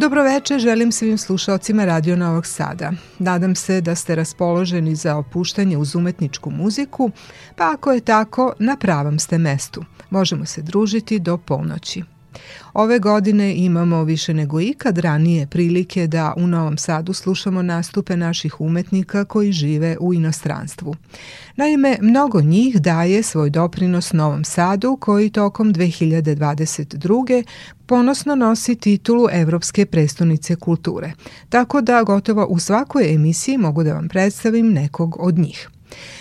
Dobroveče želim svim slušalcima Radio Novog Sada. Nadam se da ste raspoloženi za opuštanje uz umetničku muziku, pa ako je tako, na pravom ste mestu. Možemo se družiti do polnoći. Ove godine imamo više nego ikad ranije prilike da u Novom Sadu slušamo nastupe naših umetnika koji žive u inostranstvu. Naime, mnogo njih daje svoj doprinos Novom Sadu koji tokom 2022. ponosno nosi titulu Evropske prestonice kulture, tako da gotovo u svakoj emisiji mogu da vam predstavim nekog od njih.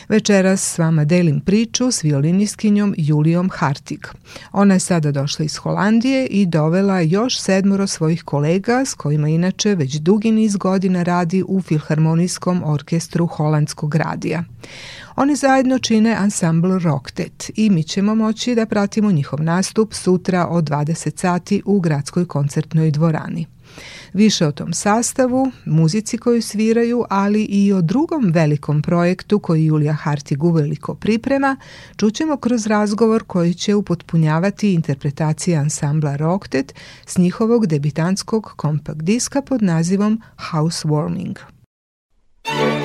Večeras s vama delim priču s violiniskinjom Julijom Hartig. Ona je sada došla iz Holandije i dovela još sedmoro svojih kolega s kojima inače već dugi niz godina radi u Filharmonijskom orkestru Holandskog radija. Oni zajedno čine ansambl Rocktet i mi ćemo moći da pratimo njihov nastup sutra od 20 sati u gradskoj koncertnoj dvorani. Više o tom sastavu, muzici koju sviraju, ali i o drugom velikom projektu koji Julija Hartig uveliko priprema, čućemo kroz razgovor koji će upotpunjavati interpretacije ansambla Rocktet s njihovog debitanskog kompakt diska pod nazivom Housewarming. Warming.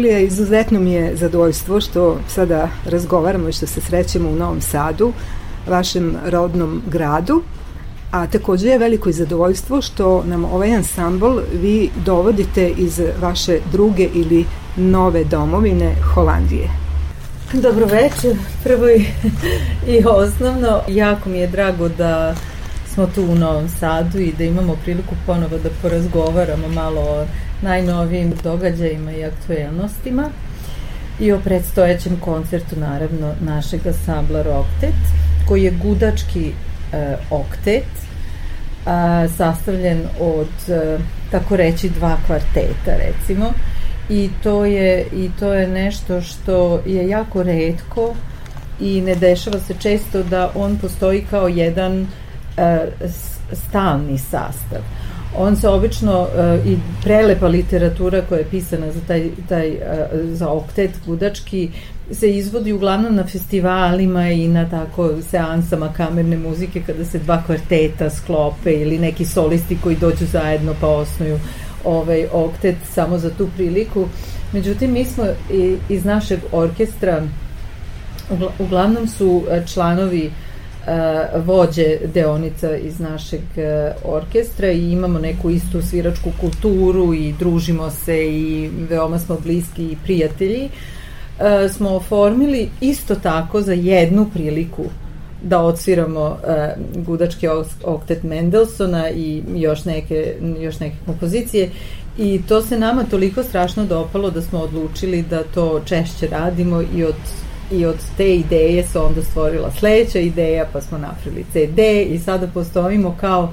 Julija, izuzetno mi je zadovoljstvo što sada razgovaramo i što se srećemo u Novom Sadu, vašem rodnom gradu. A takođe je veliko i zadovoljstvo što nam ovaj ansambl vi dovodite iz vaše druge ili nove domovine Holandije. Dobro večer, prvo i, i osnovno, jako mi je drago da smo tu u Novom Sadu i da imamo priliku ponovo da porazgovaramo malo o najnovijim događajima i aktuelnostima i o predstojećem koncertu naravno našeg ansambla Roktet koji je gudački e, oktet a, sastavljen od e, tako reći dva kvarteta recimo. I to je i to je nešto što je jako redko i ne dešava se često da on postoji kao jedan e, stalni sastav on se obično uh, i prelepa literatura koja je pisana za taj, taj uh, za oktet gudački se izvodi uglavnom na festivalima i na tako seansama kamerne muzike kada se dva kvarteta sklope ili neki solisti koji dođu zajedno pa osnuju ovaj oktet samo za tu priliku. Međutim, mi smo iz našeg orkestra uglavnom su e, članovi uh, vođe deonica iz našeg uh, orkestra i imamo neku istu sviračku kulturu i družimo se i veoma smo bliski i prijatelji. Uh, smo oformili isto tako za jednu priliku da odsviramo uh, gudački oktet Mendelsona i još neke, još neke kompozicije i to se nama toliko strašno dopalo da smo odlučili da to češće radimo i od i od te ideje se onda stvorila sledeća ideja, pa smo napravili CD i sada postojimo kao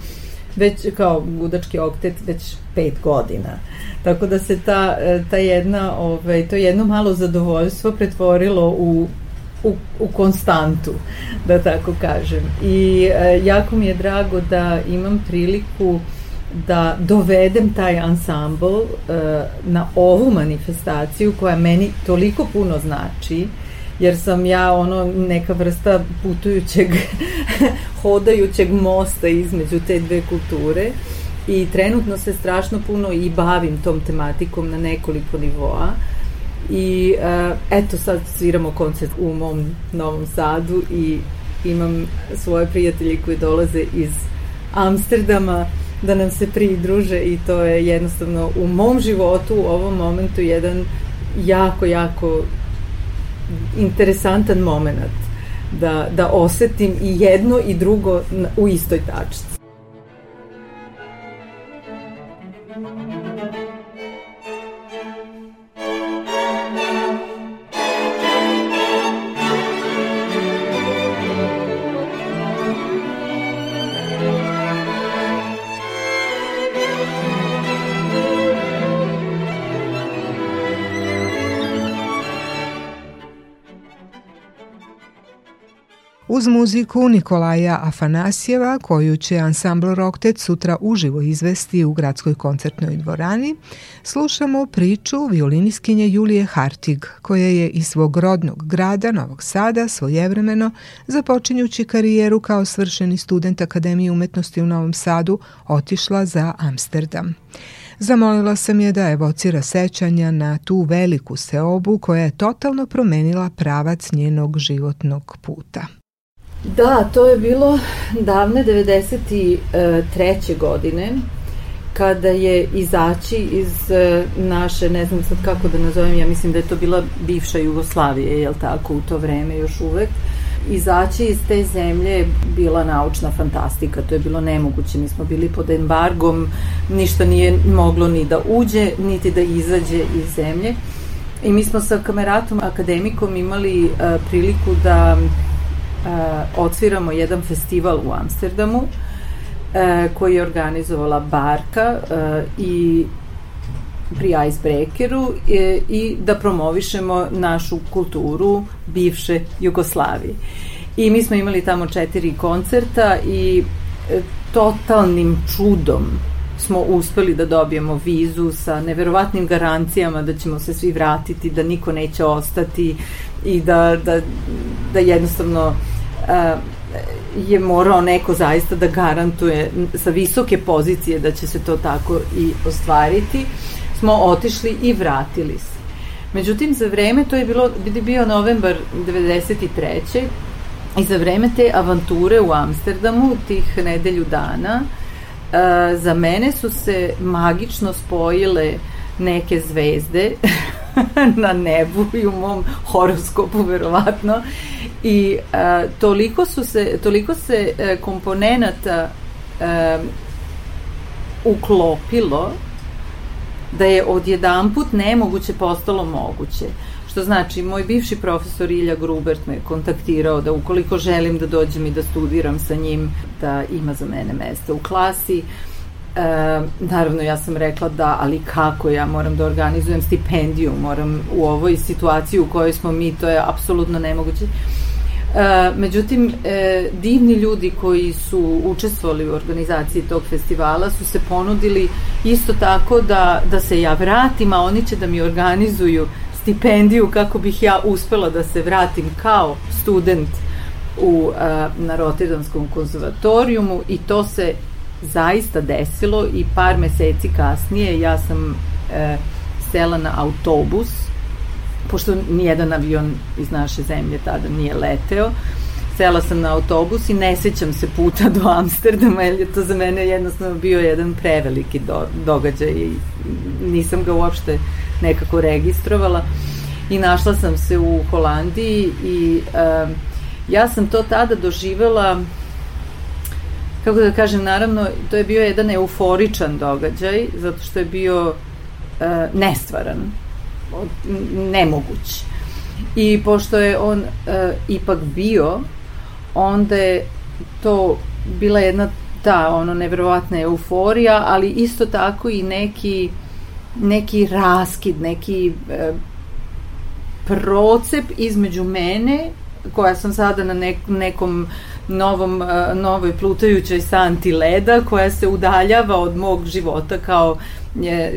već kao gudački oktet već pet godina. Tako da se ta, ta jedna, ovaj, to jedno malo zadovoljstvo pretvorilo u u, u konstantu, da tako kažem. I e, jako mi je drago da imam priliku da dovedem taj ansambl e, na ovu manifestaciju koja meni toliko puno znači jer sam ja ono neka vrsta putujućeg hodajućeg mosta između te dve kulture i trenutno se strašno puno i bavim tom tematikom na nekoliko nivoa. I uh, eto sad sviramo koncert u mom Novom Sadu i imam svoje prijatelje koji dolaze iz Amsterdama da nam se pridruže i to je jednostavno u mom životu u ovom momentu jedan jako, jako interesantan moment da, da osetim i jedno i drugo u istoj tačci. Uz muziku Nikolaja Afanasjeva, koju će ansambl Roktet sutra uživo izvesti u gradskoj koncertnoj dvorani, slušamo priču violiniskinje Julije Hartig, koja je iz svog rodnog grada Novog Sada svojevremeno, započinjući karijeru kao svršeni student Akademije umetnosti u Novom Sadu, otišla za Amsterdam. Zamolila sam je da evocira sećanja na tu veliku seobu koja je totalno promenila pravac njenog životnog puta. Da, to je bilo davne 93. godine kada je izaći iz e, naše, ne znam sad kako da nazovem, ja mislim da je to bila bivša Jugoslavija, jel tako, u to vreme još uvek. Izaći iz te zemlje je bila naučna fantastika, to je bilo nemoguće, mi smo bili pod embargom, ništa nije moglo ni da uđe, niti da izađe iz zemlje. I mi smo sa kameratom akademikom imali uh, priliku da odsviramo jedan festival u Amsterdamu uh, koji je organizovala Barka uh, i pri Icebreakeru i, i da promovišemo našu kulturu bivše Jugoslavije. I mi smo imali tamo četiri koncerta i totalnim čudom smo uspeli da dobijemo vizu sa neverovatnim garancijama da ćemo se svi vratiti, da niko neće ostati i da, da, da jednostavno uh, je morao neko zaista da garantuje sa visoke pozicije da će se to tako i ostvariti, smo otišli i vratili se. Međutim, za vreme, to je bilo, bio novembar 93. I za vreme te avanture u Amsterdamu, tih nedelju dana, e, za mene su se magično spojile neke zvezde na nebu i u mom horoskopu verovatno i e, toliko su se toliko se e, komponenata uklopilo da je odjedanput nemoguće postalo moguće. Što znači, moj bivši profesor Ilja Grubert me kontaktirao da ukoliko želim da dođem i da studiram sa njim, da ima za mene mesta u klasi. E, naravno, ja sam rekla da, ali kako ja moram da organizujem stipendiju, moram u ovoj situaciji u kojoj smo mi, to je apsolutno nemoguće. E, međutim, e, divni ljudi koji su učestvovali u organizaciji tog festivala su se ponudili isto tako da, da se ja vratim, a oni će da mi organizuju stipendiju kako bih ja uspela da se vratim kao student u, a, na Rotterdamskom konzervatorijumu i to se zaista desilo i par meseci kasnije ja sam e, sela na autobus pošto nijedan avion iz naše zemlje tada nije leteo sela sam na autobus i ne sećam se puta do Amsterdama jer je to za mene jednostavno bio jedan preveliki do, događaj i nisam ga uopšte nekako registrovala i našla sam se u Holandiji i uh, ja sam to tada doživela kako da kažem, naravno, to je bio jedan euforičan događaj, zato što je bio uh, nestvaran, nemoguć. I pošto je on uh, ipak bio, onda je to bila jedna ta ono neverovatna euforija, ali isto tako i neki neki raskid, neki e, procep između mene koja sam sada na nek, nekom novom, e, novoj plutajućoj santi leda koja se udaljava od mog života kao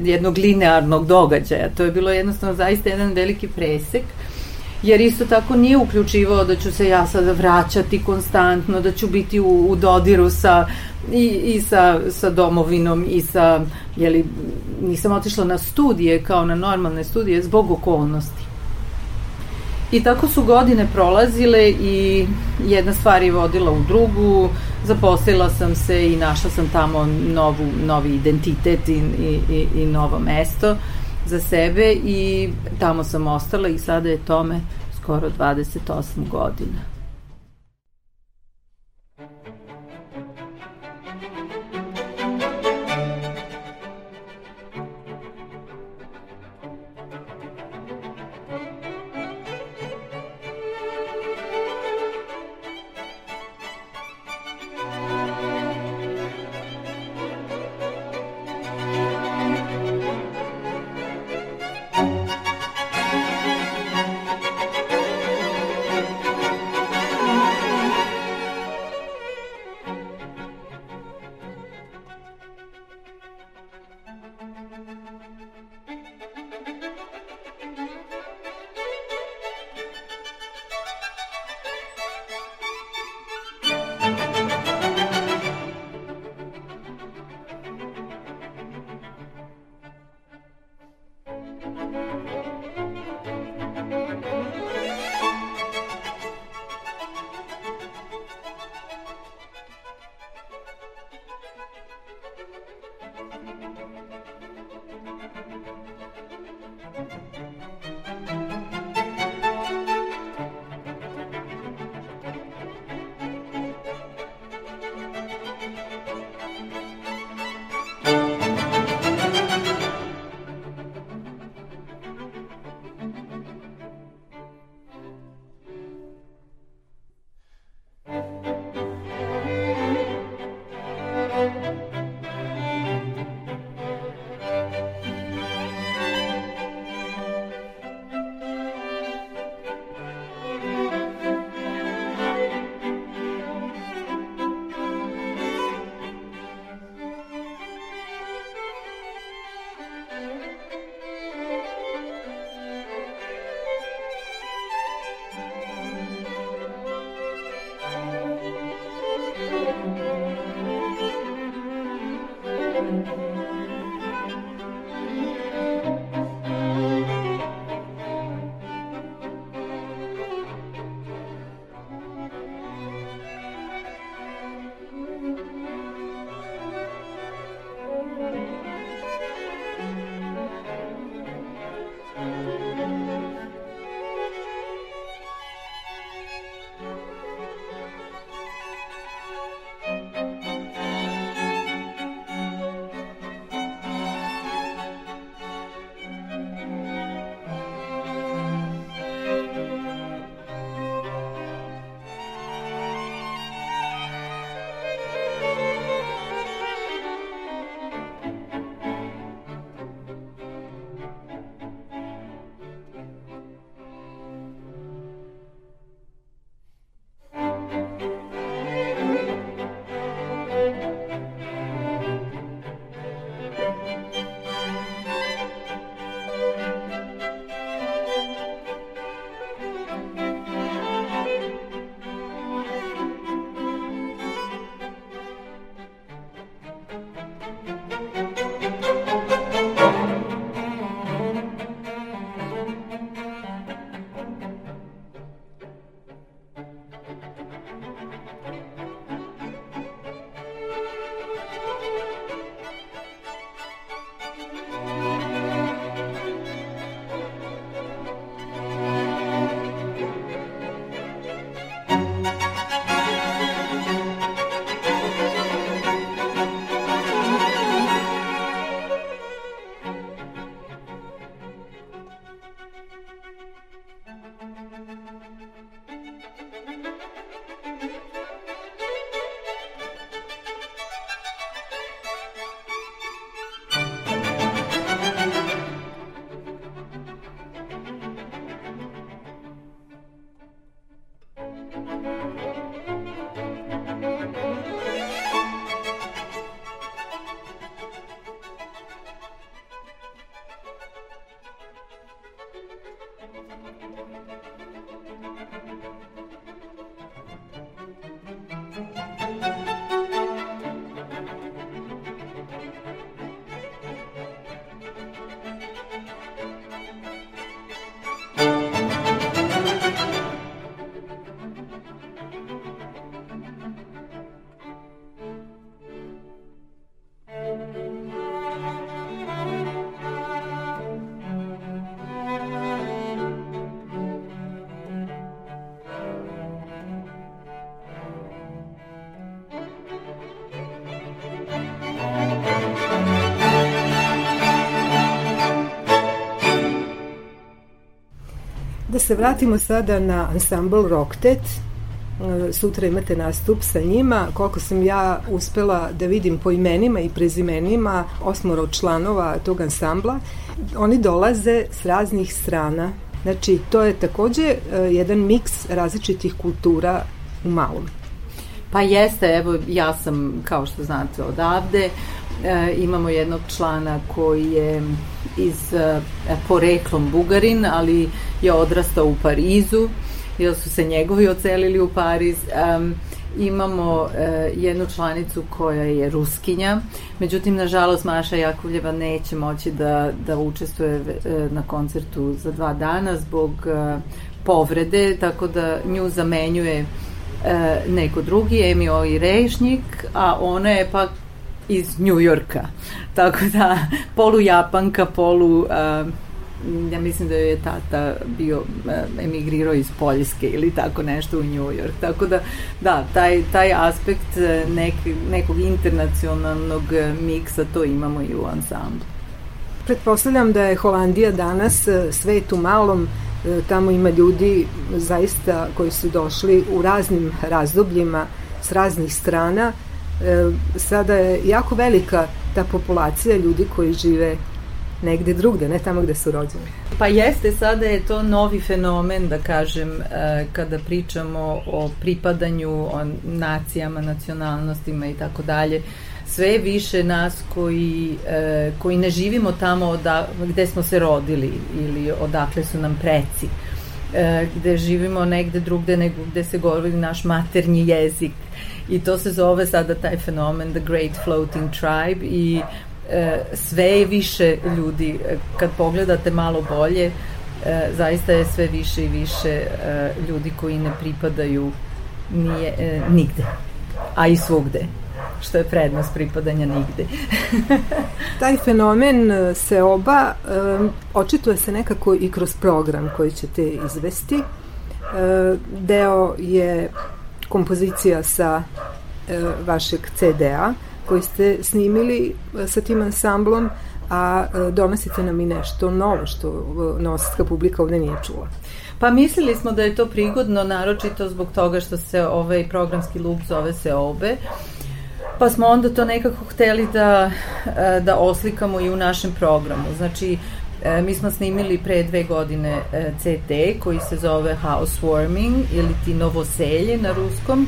jednog linearnog događaja. To je bilo jednostavno zaista jedan veliki presek jer isto tako nije uključivao da ću se ja sada vraćati konstantno, da ću biti u, u dodiru sa i, i sa, sa domovinom i sa, jeli, nisam otišla na studije kao na normalne studije zbog okolnosti. I tako su godine prolazile i jedna stvar je vodila u drugu, zaposlila sam se i našla sam tamo novu, novi identitet i, i, i novo mesto za sebe i tamo sam ostala i sada je tome skoro 28 godina. Se vratimo sada na ansambl Rocktet, e, sutra imate nastup sa njima. Koliko sam ja uspela da vidim po imenima i prezimenima osmoro članova tog ansambla, oni dolaze s raznih strana. Znači, to je takođe e, jedan miks različitih kultura u malom. Pa jeste, evo ja sam, kao što znate, odavde. E, imamo jednog člana koji je iz e, poreklom Bugarin, ali je odrastao u Parizu, jer su se njegovi ocelili u Pariz. E, imamo e, jednu članicu koja je ruskinja, međutim, nažalost, Maša Jakovljeva neće moći da, da učestvuje e, na koncertu za dva dana zbog e, povrede, tako da nju zamenjuje e, neko drugi, Emi Oi Rešnik, a ona je pak iz Njujorka. Tako da, polu Japanka, polu... Uh, ja mislim da je tata bio uh, emigrirao iz Poljske ili tako nešto u New York. Tako da, da, taj, taj aspekt uh, nek, nekog internacionalnog uh, miksa to imamo i u ansamblu. Pretpostavljam da je Holandija danas svet u malom, tamo ima ljudi zaista koji su došli u raznim razdobljima s raznih strana sada je jako velika ta populacija ljudi koji žive negde drugde, ne tamo gde su rođeni. Pa jeste, sada je to novi fenomen, da kažem, e, kada pričamo o pripadanju, o nacijama, nacionalnostima i tako dalje. Sve više nas koji, e, koji ne živimo tamo oda, gde smo se rodili ili odakle su nam preci e, gde živimo negde drugde nego gde se govori naš maternji jezik i to se zove sada taj fenomen The Great Floating Tribe i sve je više ljudi e, kad pogledate malo bolje e, zaista je sve više i više e, ljudi koji ne pripadaju nije, e, nigde a i svugde što je prednost pripadanja nigde. Taj fenomen e, se oba um, očituje se nekako i kroz program koji ćete izvesti. Uh, deo je kompozicija sa e, vašeg CD-a koji ste snimili e, sa tim ansamblom, a e, donosite nam i nešto novo što e, nositska publika ovde nije čula. Pa mislili smo da je to prigodno, naročito zbog toga što se ovaj programski lup zove se obe. Pa smo onda to nekako hteli da, da oslikamo i u našem programu. Znači, mi smo snimili pre dve godine CD koji se zove Housewarming ili ti Novoselje na ruskom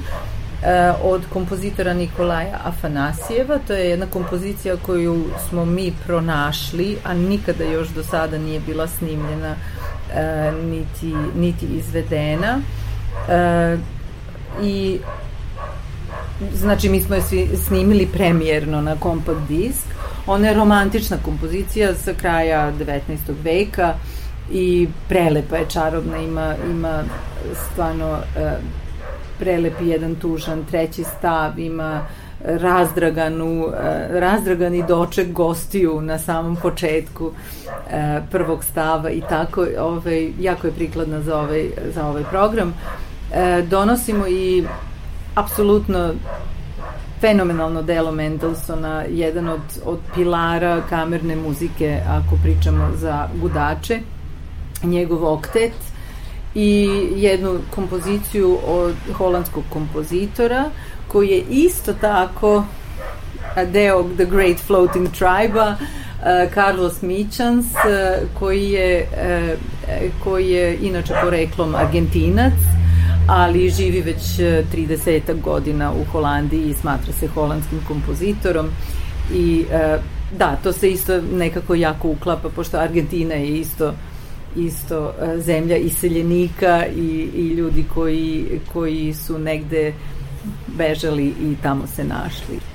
od kompozitora Nikolaja Afanasijeva. To je jedna kompozicija koju smo mi pronašli, a nikada još do sada nije bila snimljena e, niti, niti izvedena. E, I znači mi smo je snimili premijerno na kompakt disk. Ona je romantična kompozicija sa kraja 19. veka i prelepa je, čarobna, ima, ima stvarno e, prelepi jedan tužan, treći stav ima razdraganu, eh, razdragani doček gostiju na samom početku eh, prvog stava i tako, ovaj, jako je prikladna za ovaj, za ovaj program. Eh, donosimo i apsolutno fenomenalno delo Mendelsona, jedan od, od pilara kamerne muzike, ako pričamo za gudače, njegov oktet, i jednu kompoziciju od holandskog kompozitora koji je isto tako deo The Great Floating Tribe-a Carlos Michans koji je koji je inače poreklom Argentinac ali živi već 30 godina u Holandiji i smatra se holandskim kompozitorom. I da, to se isto nekako jako uklapa pošto Argentina je isto isto e, zemlja iseljenika i, i ljudi koji, koji su negde bežali i tamo se našli.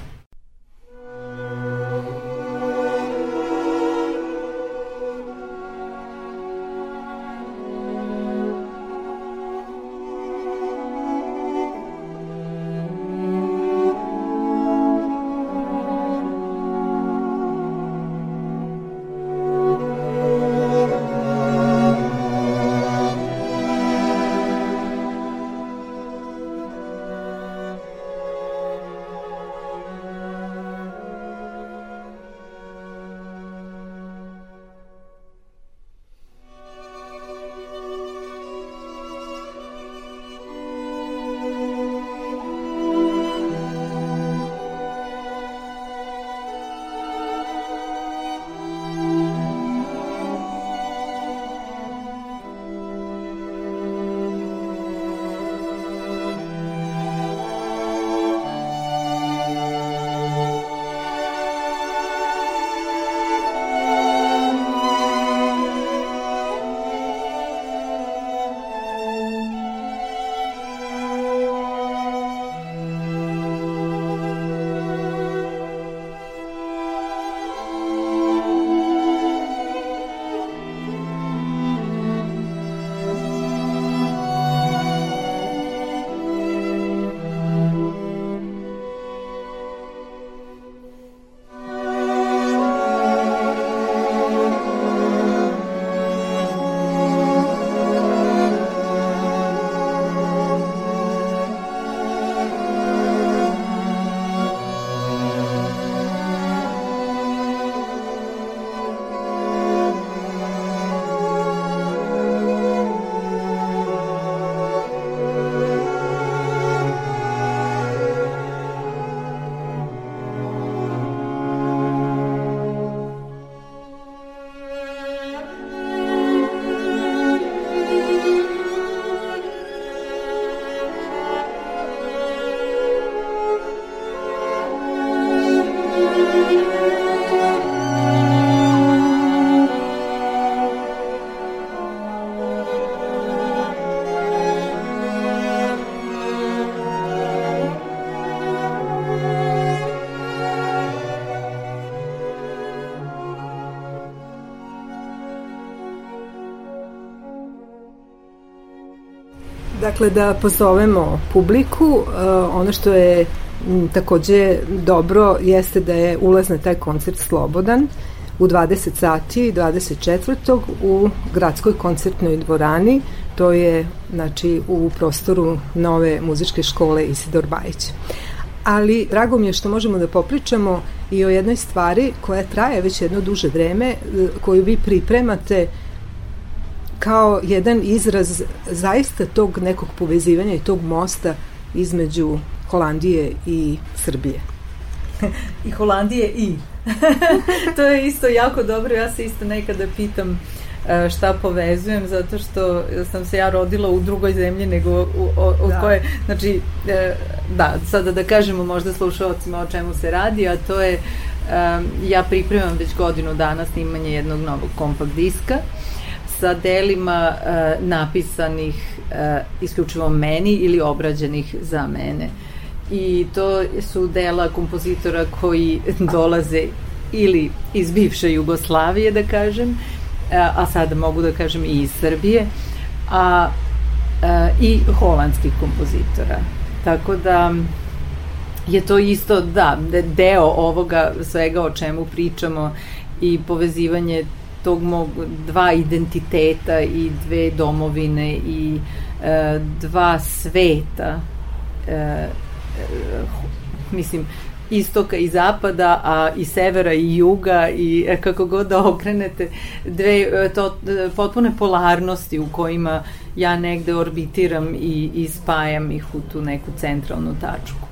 Dakle, da pozovemo publiku, uh, ono što je takođe dobro jeste da je ulaz na taj koncert slobodan u 20 sati 24. u gradskoj koncertnoj dvorani, to je znači u prostoru nove muzičke škole Isidor Bajić. Ali drago mi je što možemo da popričamo i o jednoj stvari koja traje već jedno duže vreme, koju vi pripremate kao jedan izraz zaista tog nekog povezivanja i tog mosta između Holandije i Srbije. I Holandije i. to je isto jako dobro, ja se isto nekada pitam e, šta povezujem zato što sam se ja rodila u drugoj zemlji nego u, u, u da. koje, znači e, da, sada da kažemo možda slušalcima o čemu se radi, a to je ja pripremam već godinu dana snimanje jednog novog kompakt diska sa delima uh, napisanih uh, isključivo meni ili obrađenih za mene. I to su dela kompozitora koji dolaze ili iz bivše Jugoslavije, da kažem, uh, a sada mogu da kažem i iz Srbije, a uh, i holandskih kompozitora. Tako da je to isto, da, deo ovoga svega o čemu pričamo i povezivanje tog mog dva identiteta i dve domovine i e, dva sveta e, e, mislim istoka i zapada, a i severa i juga i e, kako god da okrenete dve e, to, potpune polarnosti u kojima ja negde orbitiram i, i spajam ih u tu neku centralnu tačku.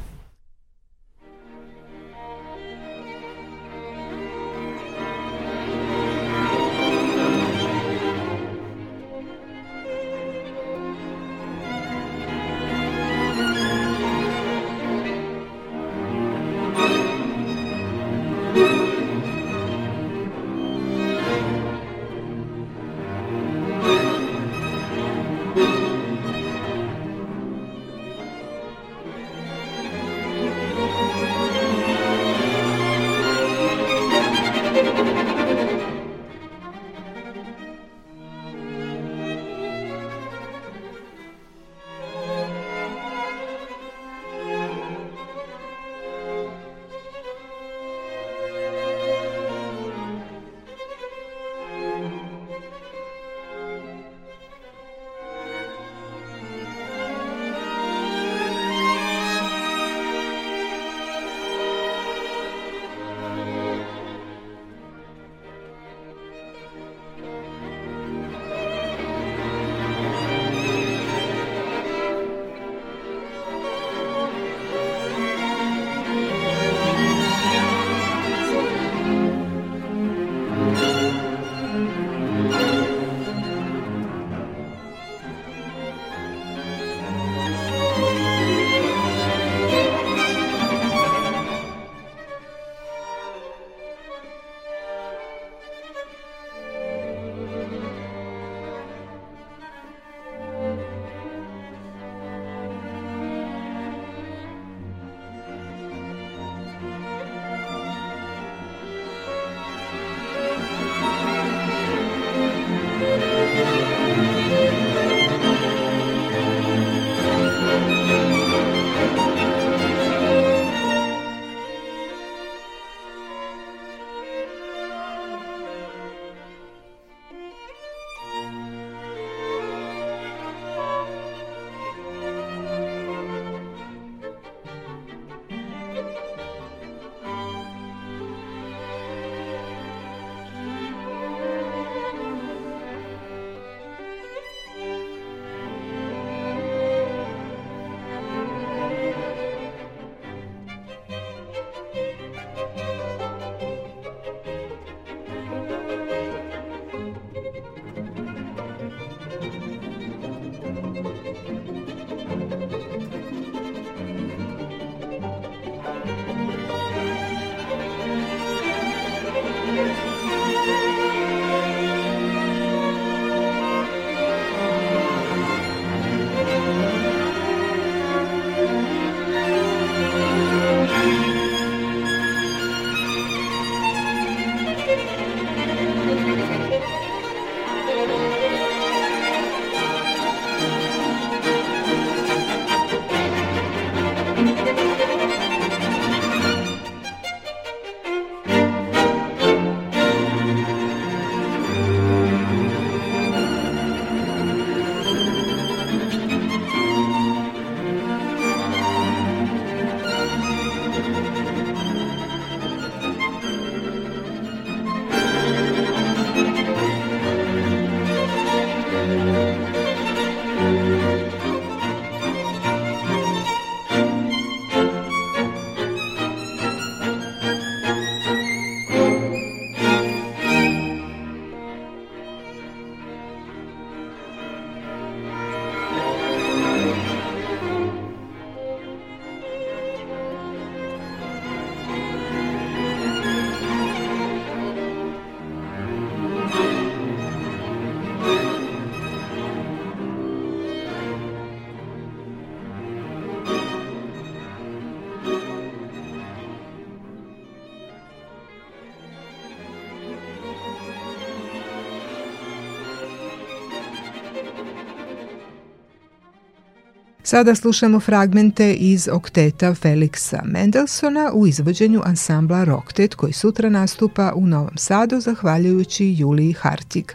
Sada slušamo fragmente iz okteta Feliksa Mendelsona u izvođenju ansambla Roktet koji sutra nastupa u Novom Sadu zahvaljujući Juliji Hartig.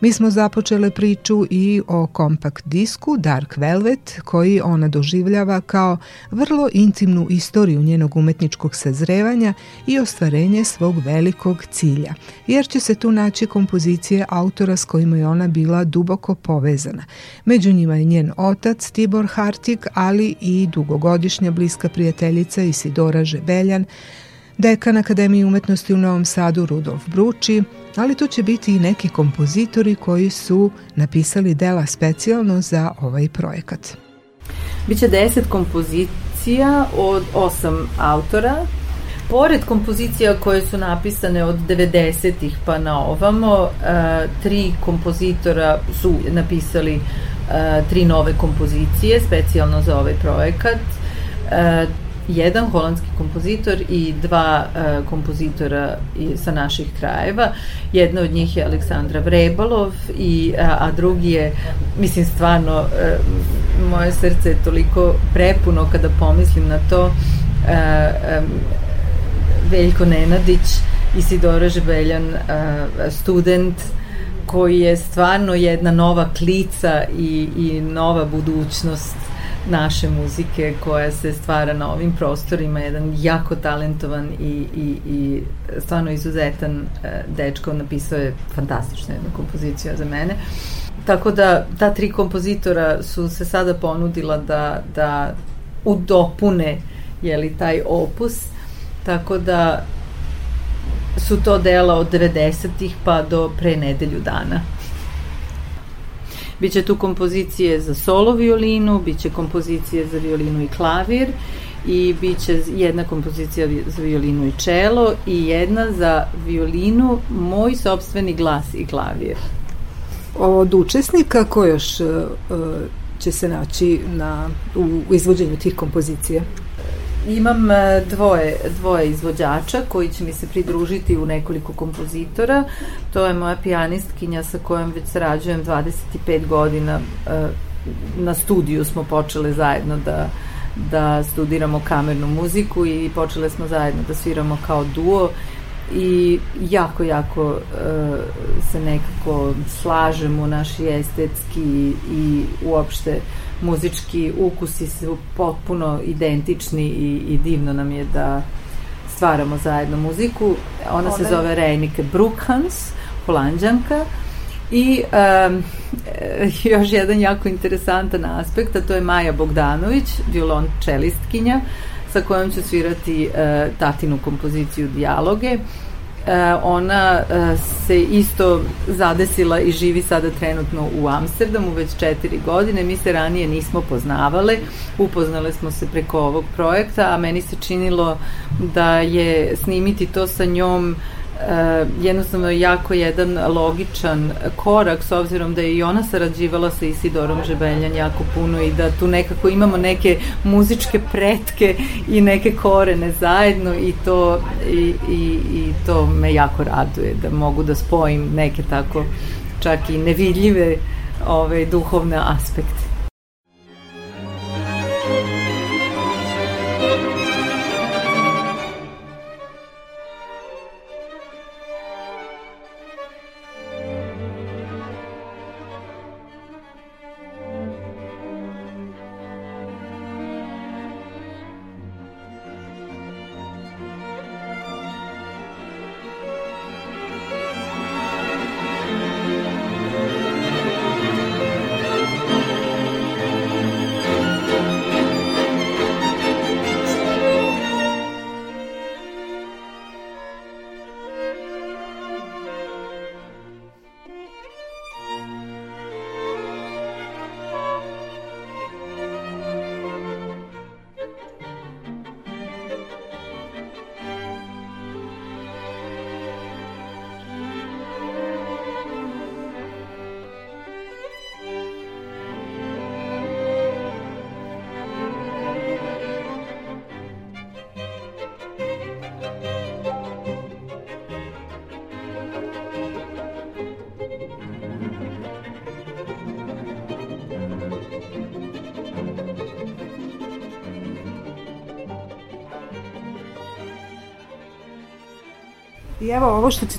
Mi smo započele priču i o kompakt disku Dark Velvet koji ona doživljava kao vrlo intimnu istoriju njenog umetničkog sazrevanja i ostvarenje svog velikog cilja, jer će se tu naći kompozicije autora s kojima je ona bila duboko povezana. Među njima je njen otac Tibor Hartig, ali i dugogodišnja bliska prijateljica Isidora Žebeljan, dekan Akademije umetnosti u Novom Sadu Rudolf Bruči, ali to će biti i neki kompozitori koji su napisali dela specijalno za ovaj projekat. Biće deset kompozicija od osam autora. Pored kompozicija koje su napisane od 90-ih pa na ovamo, e, tri kompozitora su napisali e, tri nove kompozicije specijalno za ovaj projekat. E, jedan holandski kompozitor i dva uh, kompozitora sa naših krajeva. Jedna od njih je Aleksandra Vrebalov i, a, drugi je, mislim stvarno, moje srce je toliko prepuno kada pomislim na to, Veljko Nenadić, Isidora Žebeljan, student, koji je stvarno jedna nova klica i, i nova budućnost naše muzike koja se stvara na ovim prostorima, jedan jako talentovan i, i, i stvarno izuzetan e, dečko, napisao je fantastičnu jednu kompoziciju za mene. Tako da ta tri kompozitora su se sada ponudila da, da udopune jeli, taj opus, tako da su to dela od 90-ih pa do pre nedelju dana. Biće tu kompozicije za solo violinu, biće kompozicije za violinu i klavir i biće jedna kompozicija za violinu i čelo i jedna za violinu, moj sobstveni glas i klavir. Od učesnika ko još uh, će se naći na, u, u izvođenju tih kompozicija? Imam e, dvoje, dvoje izvođača koji će mi se pridružiti u nekoliko kompozitora. To je moja pijanistkinja sa kojom već sarađujem 25 godina. E, na studiju smo počele zajedno da, da studiramo kamernu muziku i počele smo zajedno da sviramo kao duo i jako, jako uh, se nekako slažemo naši estetski i uopšte muzički ukusi su potpuno identični i, i divno nam je da stvaramo zajedno muziku. Ona Ove. se zove Reinike Brukhans, holandjanka. I um, još jedan jako interesantan aspekt, a to je Maja Bogdanović, violon čelistkinja, sa kojom ću svirati uh, tatinu kompoziciju Dijaloge. E, ona e, se isto zadesila i živi sada trenutno u Amsterdamu već četiri godine. Mi se ranije nismo poznavale, upoznale smo se preko ovog projekta, a meni se činilo da je snimiti to sa njom Uh, jednostavno jako jedan logičan korak s obzirom da je i ona sarađivala sa Isidorom Žebeljan jako puno i da tu nekako imamo neke muzičke pretke i neke korene zajedno i to, i, i, i to me jako raduje da mogu da spojim neke tako čak i nevidljive ove, duhovne aspekte.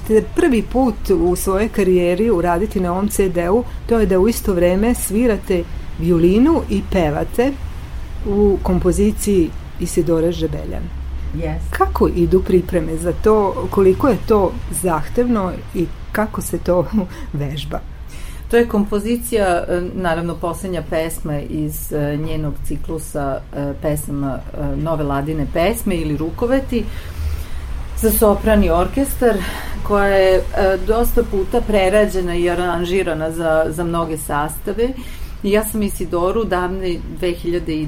Ćete prvi put u svojoj karijeri uraditi na ovom CD-u, to je da u isto vreme svirate violinu i pevate u kompoziciji Isidore Žebeljan. Yes. Kako idu pripreme za to, koliko je to zahtevno i kako se to vežba? To je kompozicija, e, naravno poslednja pesma iz e, njenog ciklusa e, pesama Nove ladine pesme ili Rukoveti za sopran i orkestar koja je dosta puta prerađena i aranžirana za, za mnoge sastave ja sam Isidoru davne 2010.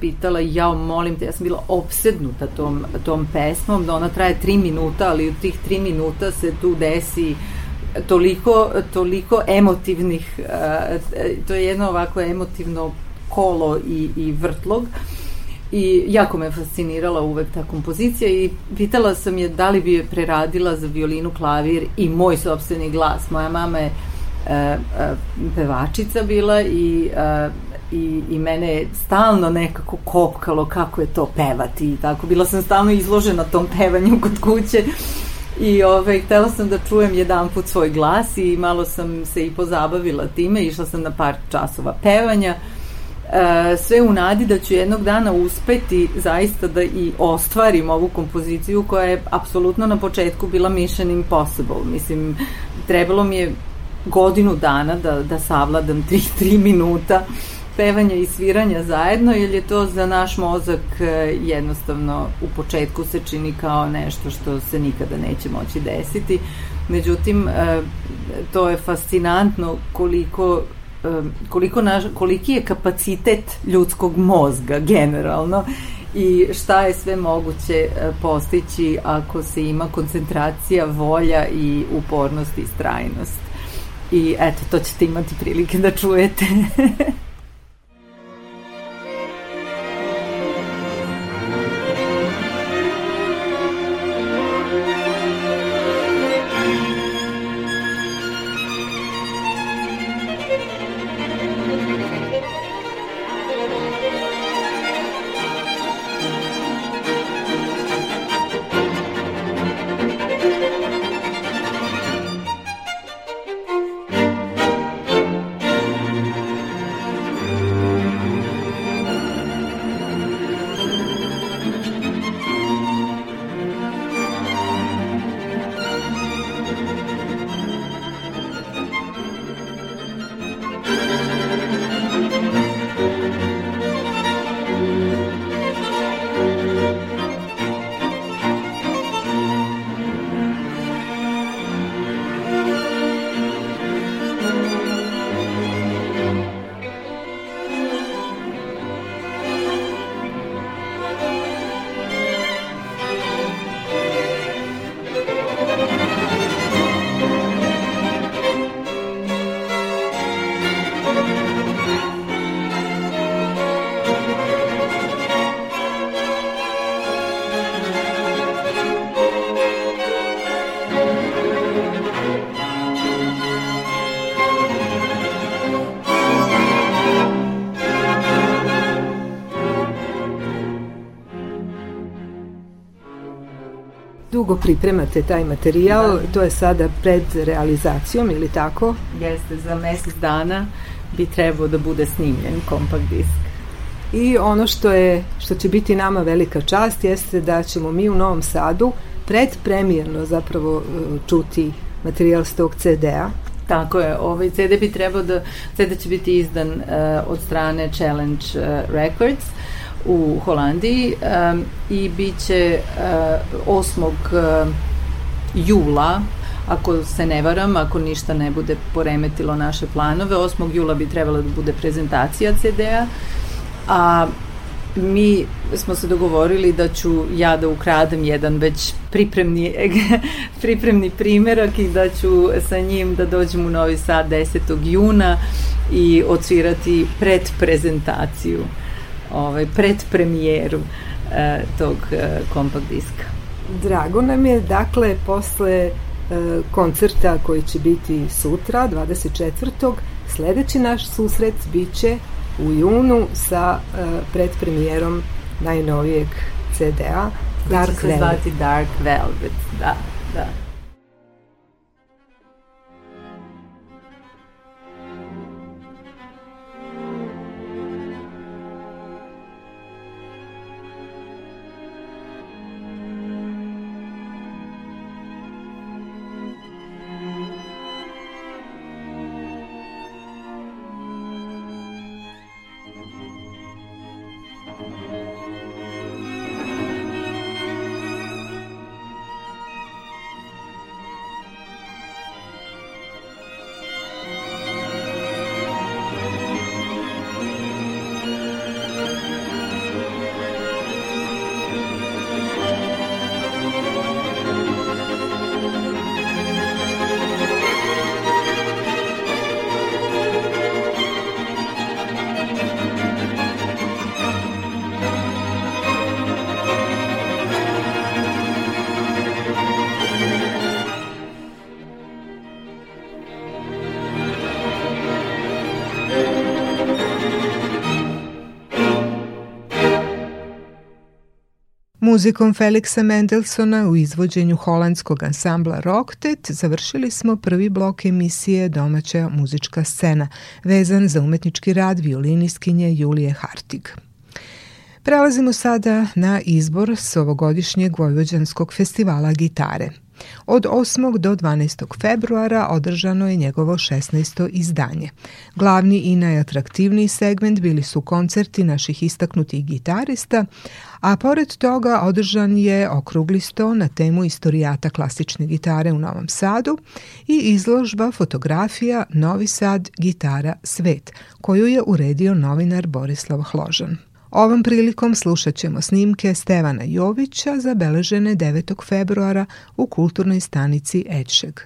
pitala, ja molim te, ja sam bila opsednuta tom, tom pesmom, da ona traje tri minuta, ali u tih tri minuta se tu desi toliko, toliko emotivnih, uh, to je jedno ovako emotivno kolo i, i vrtlog, i jako me fascinirala uvek ta kompozicija i pitala sam je da li bi je preradila za violinu, klavir i moj sobstveni glas. Moja mama je E, e, pevačica bila i e, i, i mene je stalno nekako kopkalo kako je to pevati i tako. Bila sam stalno izložena tom pevanju kod kuće i ove, htela sam da čujem jedan put svoj glas i malo sam se i pozabavila time, išla sam na par časova pevanja e, sve u nadi da ću jednog dana uspeti zaista da i ostvarim ovu kompoziciju koja je apsolutno na početku bila mission impossible. Mislim, trebalo mi je godinu dana da, da savladam 3-3 minuta pevanja i sviranja zajedno, jer je to za naš mozak e, jednostavno u početku se čini kao nešto što se nikada neće moći desiti. Međutim, e, to je fascinantno koliko e, koliko naš, koliki je kapacitet ljudskog mozga generalno i šta je sve moguće postići ako se ima koncentracija, volja i upornost i strajnost. I eto, to ćete imati prilike da čujete. dugo pripremate taj materijal, da. to je sada pred realizacijom ili tako? Jeste, za mesec dana bi trebao da bude snimljen kompakt disk. I ono što je što će biti nama velika čast jeste da ćemo mi u Novom Sadu predpremijerno zapravo e, čuti materijal s tog CD-a. Tako je, ovaj CD bi trebao da CD će biti izdan uh, od strane Challenge uh, Records u Holandiji um, i bit će uh, 8. Uh, jula ako se ne varam, ako ništa ne bude poremetilo naše planove, 8. jula bi trebala da bude prezentacija CD-a, a mi smo se dogovorili da ću ja da ukradem jedan već pripremni, pripremni primerak i da ću sa njim da dođem u Novi Sad 10. juna i odsvirati predprezentaciju ovaj, predpremijeru e, tog e, kompakt diska. Drago nam je, dakle, posle e, koncerta koji će biti sutra, 24. Sledeći naš susret biće u junu sa e, predpremijerom najnovijeg CD-a Dark Velvet. Dark Velvet, da. Da. Muzikom Feliksa Mendelsona u izvođenju holandskog ansambla Rocktet završili smo prvi blok emisije Domaća muzička scena, vezan za umetnički rad violinistkinje Julije Hartig. Prelazimo sada na izbor s ovogodišnjeg Vojvođanskog festivala gitare – Od 8. do 12. februara održano je njegovo 16. izdanje. Glavni i najatraktivniji segment bili su koncerti naših istaknutih gitarista, a pored toga održan je okrugli sto na temu istorijata klasične gitare u Novom Sadu i izložba fotografija Novi Sad gitara Svet, koju je uredio novinar Borislav Hložan. Ovom prilikom slušat ćemo snimke Stevana Jovića zabeležene 9. februara u kulturnoj stanici Ečeg.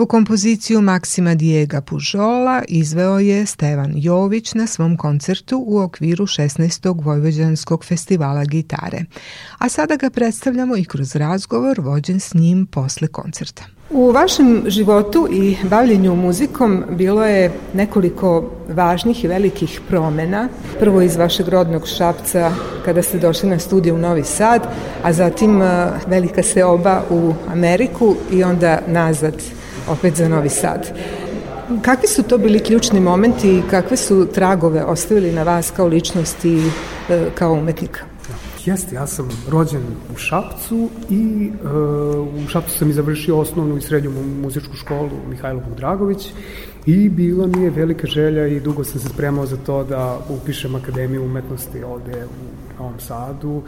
Ovu kompoziciju Maksima Diega Pužola izveo je Stevan Jović na svom koncertu u okviru 16. Vojvođanskog festivala gitare, a sada ga predstavljamo i kroz razgovor vođen s njim posle koncerta. U vašem životu i bavljenju muzikom bilo je nekoliko važnih i velikih promena. Prvo iz vašeg rodnog Šapca kada ste došli na studiju u Novi Sad, a zatim e, velika seoba u Ameriku i onda nazad opet za Novi Sad. Kakvi su to bili ključni momenti i kakve su tragove ostavili na vas kao ličnost i e, kao umetnika? Jeste, ja sam rođen u Šapcu i uh, u Šapcu sam i završio osnovnu i srednju muzičku školu Mihajlo Dragović i bila mi je velika želja i dugo sam se spremao za to da upišem Akademiju umetnosti ovde u Novom Sadu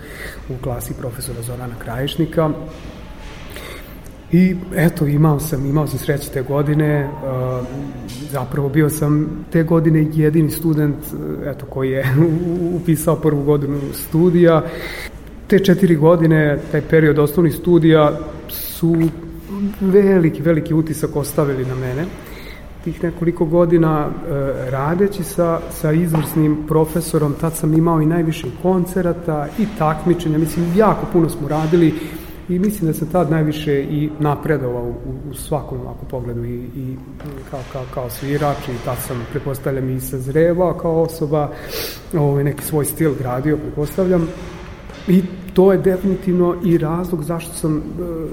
u klasi profesora Zorana Krajišnika I eto, imao sam, imao sam sreće te godine, uh, zapravo bio sam te godine jedini student uh, eto, koji je upisao prvu godinu studija. Te četiri godine, taj period osnovnih studija su veliki, veliki utisak ostavili na mene. Tih nekoliko godina uh, radeći sa, sa izvrsnim profesorom, tad sam imao i najviše koncerata i takmičenja, mislim, jako puno smo radili, i mislim da sam tad najviše i napredovao u, u svakom ovako pogledu i, i kao, kao, kao svirač i tad sam, prepostavljam, i sazrevao kao osoba, ovaj, neki svoj stil gradio, prepostavljam. I to je definitivno i razlog zašto sam e,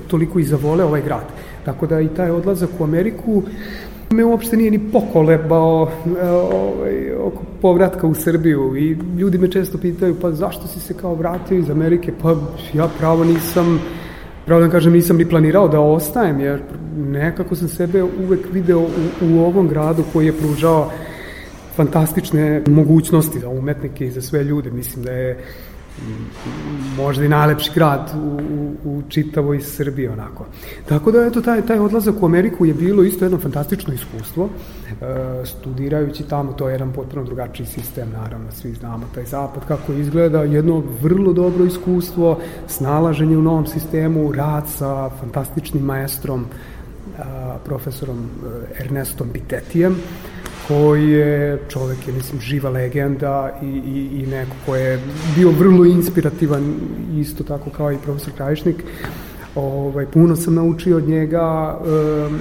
toliko i zavoleo ovaj grad. Tako da i taj odlazak u Ameriku me uopšte nije ni pokolebao e, ovaj, oko povratka u Srbiju i ljudi me često pitaju pa zašto si se kao vratio iz Amerike pa ja pravo nisam pravo da kažem nisam ni planirao da ostajem jer nekako sam sebe uvek video u, u ovom gradu koji je pružao fantastične mogućnosti za umetnike i za sve ljude. Mislim da je možda i najlepši grad u, u, u čitavoj Srbiji onako. Tako da eto taj, taj odlazak u Ameriku je bilo isto jedno fantastično iskustvo. E, studirajući tamo, to je jedan potpuno drugačiji sistem, naravno, svi znamo taj zapad kako izgleda, jedno vrlo dobro iskustvo, snalaženje u novom sistemu, rad sa fantastičnim maestrom, a, profesorom e, Ernestom Bitetijem, koji je čovek je mislim živa legenda i, i, i neko ko je bio vrlo inspirativan isto tako kao i profesor Krajišnik. Ovaj, puno sam naučio od njega. Um,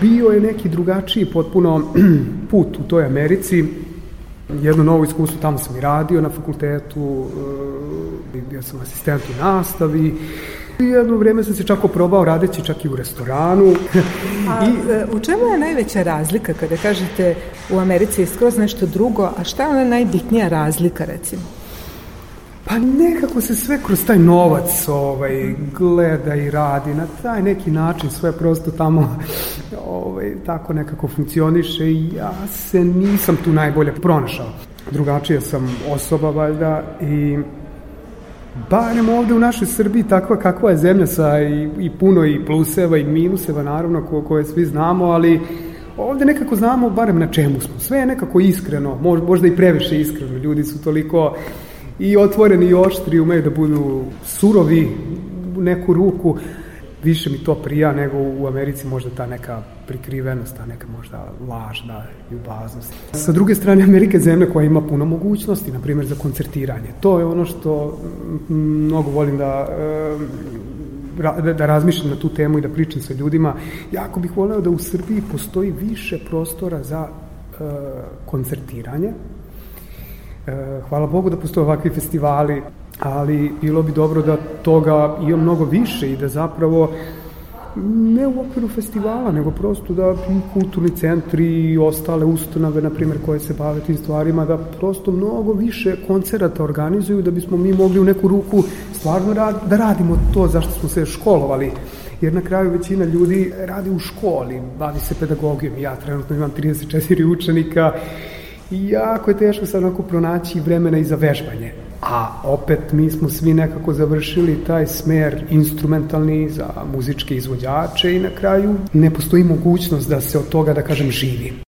bio je neki drugačiji potpuno put u toj Americi. Jedno novo iskustvo, tamo sam i radio na fakultetu, bio sam asistent u nastavi, I jedno vreme sam se čak oprobao radeći čak i u restoranu. a I, e, u čemu je najveća razlika kada kažete u Americi je skroz nešto drugo, a šta je ona najbitnija razlika recimo? Pa nekako se sve kroz taj novac ovaj, gleda i radi na taj neki način, sve prosto tamo ovaj, tako nekako funkcioniše i ja se nisam tu najbolje pronašao. Drugačija sam osoba valjda i barem ovde u našoj Srbiji takva kakva je zemlja sa i, i puno i pluseva i minuseva naravno ko, koje svi znamo, ali ovde nekako znamo barem na čemu smo. Sve je nekako iskreno, možda i previše iskreno. Ljudi su toliko i otvoreni i oštri, umeju da budu surovi u neku ruku, više mi to prija nego u Americi možda ta neka prikrivenost, ta neka možda lažna ljubaznost. Sa druge strane, Amerika je zemlja koja ima puno mogućnosti, na primjer za koncertiranje. To je ono što mnogo volim da da, da razmišljam na tu temu i da pričam sa ljudima. Jako bih voleo da u Srbiji postoji više prostora za uh, koncertiranje, E, hvala Bogu da postoje ovakvi festivali, ali bilo bi dobro da toga ima mnogo više i da zapravo ne u okviru festivala, nego prosto da kulturni centri i ostale ustanove, na primjer, koje se bave tim stvarima, da prosto mnogo više koncerata organizuju da bismo mi mogli u neku ruku stvarno rad, da radimo to zašto smo se školovali jer na kraju većina ljudi radi u školi, bavi se pedagogijom. Ja trenutno imam 34 učenika i jako je teško sad onako pronaći vremena i za vežbanje. A opet mi smo svi nekako završili taj smer instrumentalni za muzičke izvođače i na kraju ne postoji mogućnost da se od toga, da kažem, živi.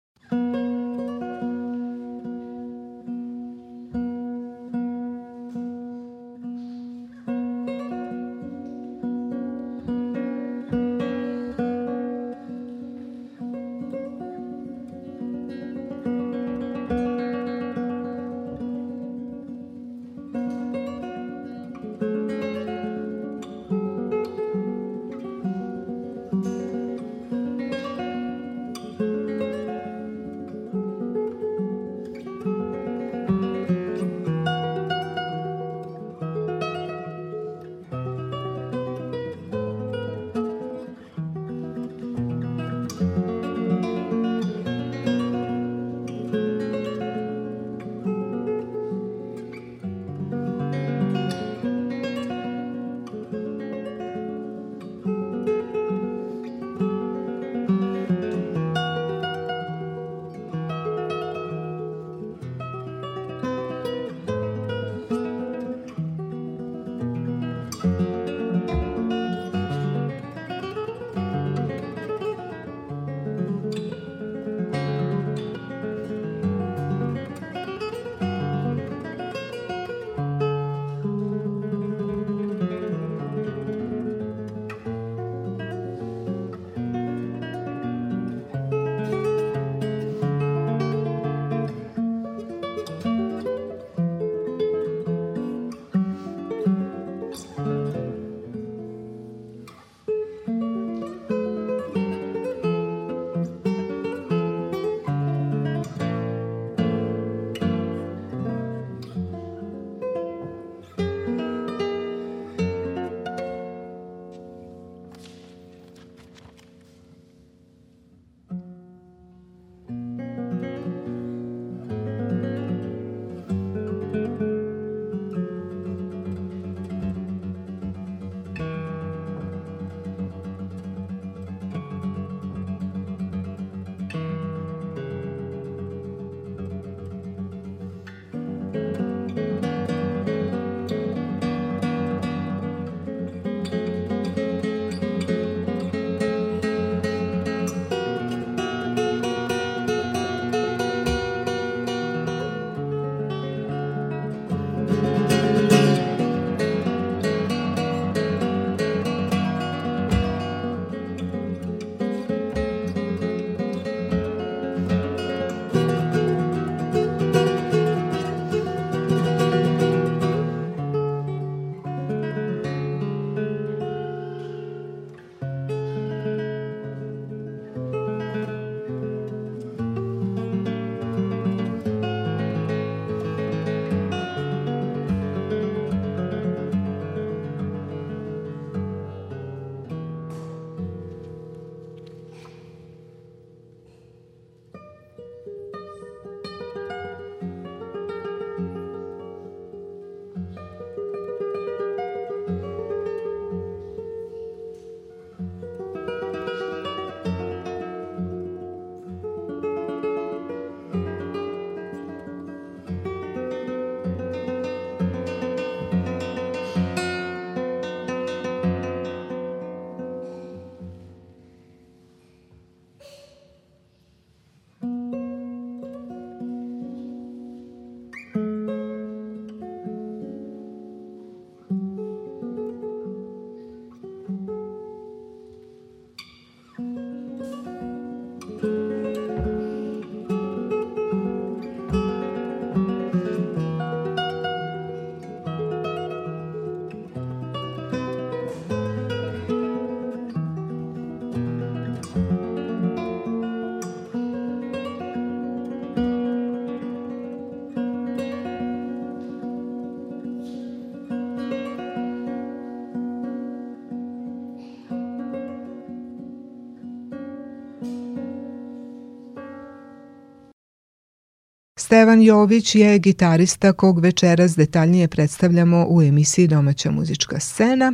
Stevan Jović je gitarista kog večeras detaljnije predstavljamo u emisiji Domaća muzička scena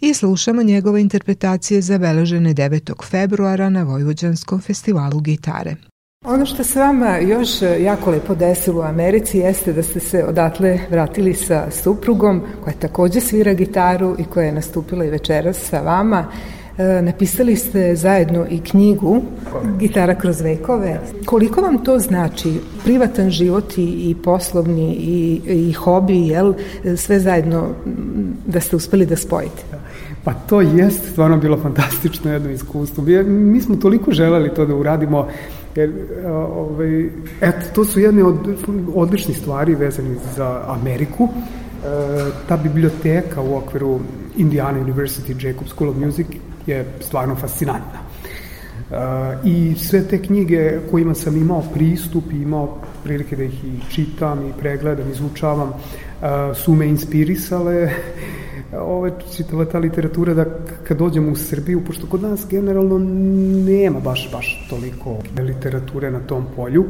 i slušamo njegove interpretacije zabeležene 9. februara na Vojvođanskom festivalu gitare. Ono što se vama još jako lepo desilo u Americi jeste da ste se odatle vratili sa suprugom koja takođe svira gitaru i koja je nastupila i večeras sa vama. E, napisali ste zajedno i knjigu Gitara kroz vekove. Koliko vam to znači privatan život i, i poslovni i, i hobi, jel, sve zajedno da ste uspeli da spojite? Pa to jest stvarno bilo fantastično jedno iskustvo. Mi, mi smo toliko želeli to da uradimo, jer ovaj, eto, to su jedne od odličnih stvari vezane za Ameriku. E, ta biblioteka u okviru Indiana University Jacob School of Music je stvarno fascinantna. Uh, I sve te knjige kojima sam imao pristup i imao prilike da ih i čitam i pregledam, izučavam, uh, su me inspirisale ove čitava ta literatura da kad dođemo u Srbiju, pošto kod nas generalno nema baš, baš toliko literature na tom polju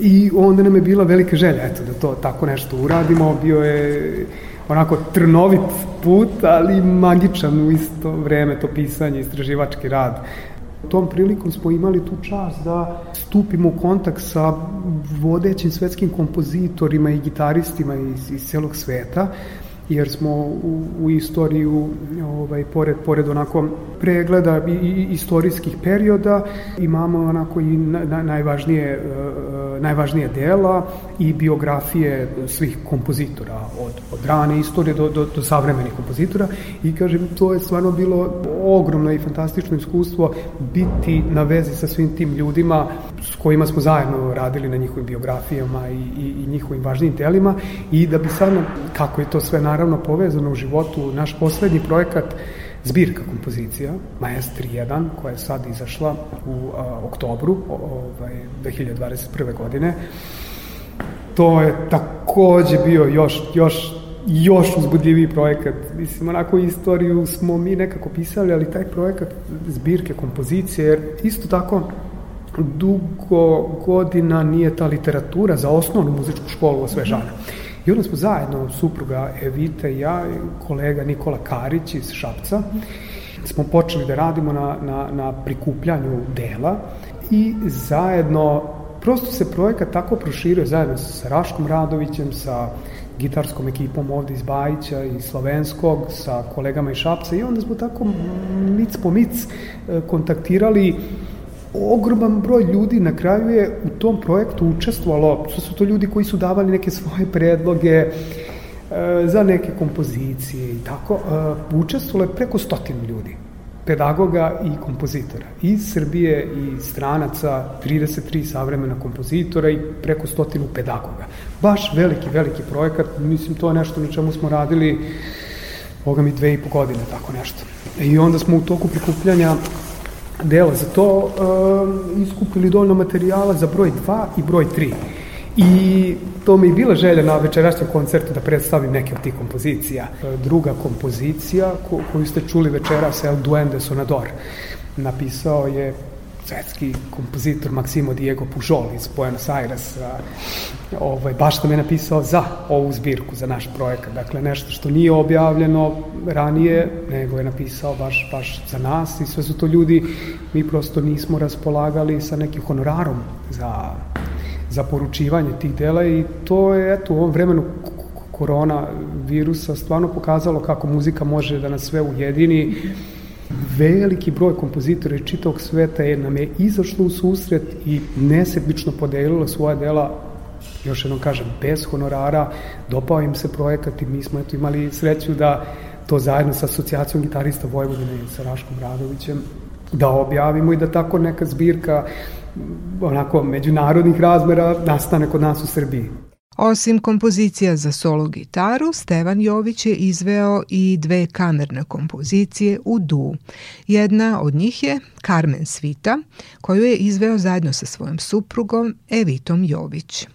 i onda nam je bila velika želja eto, da to tako nešto uradimo, bio je onako trnovit put, ali magičan u isto vreme to pisanje, istraživački rad. Tom prilikom smo imali tu čast da stupimo u kontakt sa vodećim svetskim kompozitorima i gitaristima iz, iz celog sveta jer smo u, u istoriju ovaj pored pored onako pregleda i, i istorijskih perioda imamo onako i na, najvažnije uh, najvažnije dela i biografije svih kompozitora od od rane istorije do do do savremenih kompozitora. I kažem to je stvarno bilo ogromno i fantastično iskustvo biti na vezi sa svim tim ljudima s kojima smo zajedno radili na njihovim biografijama i, i, i njihovim važnim delima i da bi sad kako je to sve na naravno povezano u životu. Naš poslednji projekat zbirka kompozicija, Maestri 1, koja je sad izašla u a, oktobru ovaj, 2021. godine. To je takođe bio još, još još uzbudljiviji projekat. Mislim, onako istoriju smo mi nekako pisali, ali taj projekat zbirke kompozicije, jer isto tako dugo godina nije ta literatura za osnovnu muzičku školu osvežana. Mm I onda smo zajedno, supruga Evita i ja, kolega Nikola Karić iz Šapca, smo počeli da radimo na, na, na prikupljanju dela i zajedno, prosto se projekat tako proširio zajedno sa Raškom Radovićem, sa gitarskom ekipom ovde iz Bajića i Slovenskog, sa kolegama iz Šapca i onda smo tako mic po mic e, kontaktirali ogroman broj ljudi na kraju je u tom projektu učestvovalo, to su to ljudi koji su davali neke svoje predloge e, za neke kompozicije i tako, e, učestvovalo je preko stotinu ljudi pedagoga i kompozitora iz Srbije i stranaca 33 savremena kompozitora i preko stotinu pedagoga. Baš veliki, veliki projekat, mislim to je nešto na čemu smo radili boga mi dve i po godine, tako nešto. I onda smo u toku prikupljanja dela za to uh, iskupili dovoljno materijala za broj 2 i broj 3. I to mi je bila želja na večerašnjem koncertu da predstavim neke od tih kompozicija. Druga kompozicija ko, koju ste čuli večeras, El Duende Sonador, napisao je svetski kompozitor Maksimo Diego Pujol iz Buenos Airesa ovaj, baš što me napisao za ovu zbirku, za naš projekat. Dakle, nešto što nije objavljeno ranije, nego je napisao baš, baš za nas i sve su to ljudi, mi prosto nismo raspolagali sa nekim honorarom za, za poručivanje tih dela i to je, eto, u ovom vremenu korona virusa stvarno pokazalo kako muzika može da nas sve ujedini veliki broj kompozitora iz čitavog sveta je nam je izašlo u susret i nesebično podelilo svoje dela još jednom kažem, bez honorara, dopao im se projekat i mi smo eto imali sreću da to zajedno sa asocijacijom gitarista Vojvodine i sa Raškom Radovićem da objavimo i da tako neka zbirka onako međunarodnih razmera nastane kod nas u Srbiji. Osim kompozicija za solo gitaru, Stevan Jović je izveo i dve kamerne kompozicije u du. Jedna od njih je Carmen Svita, koju je izveo zajedno sa svojom suprugom Evitom Jović.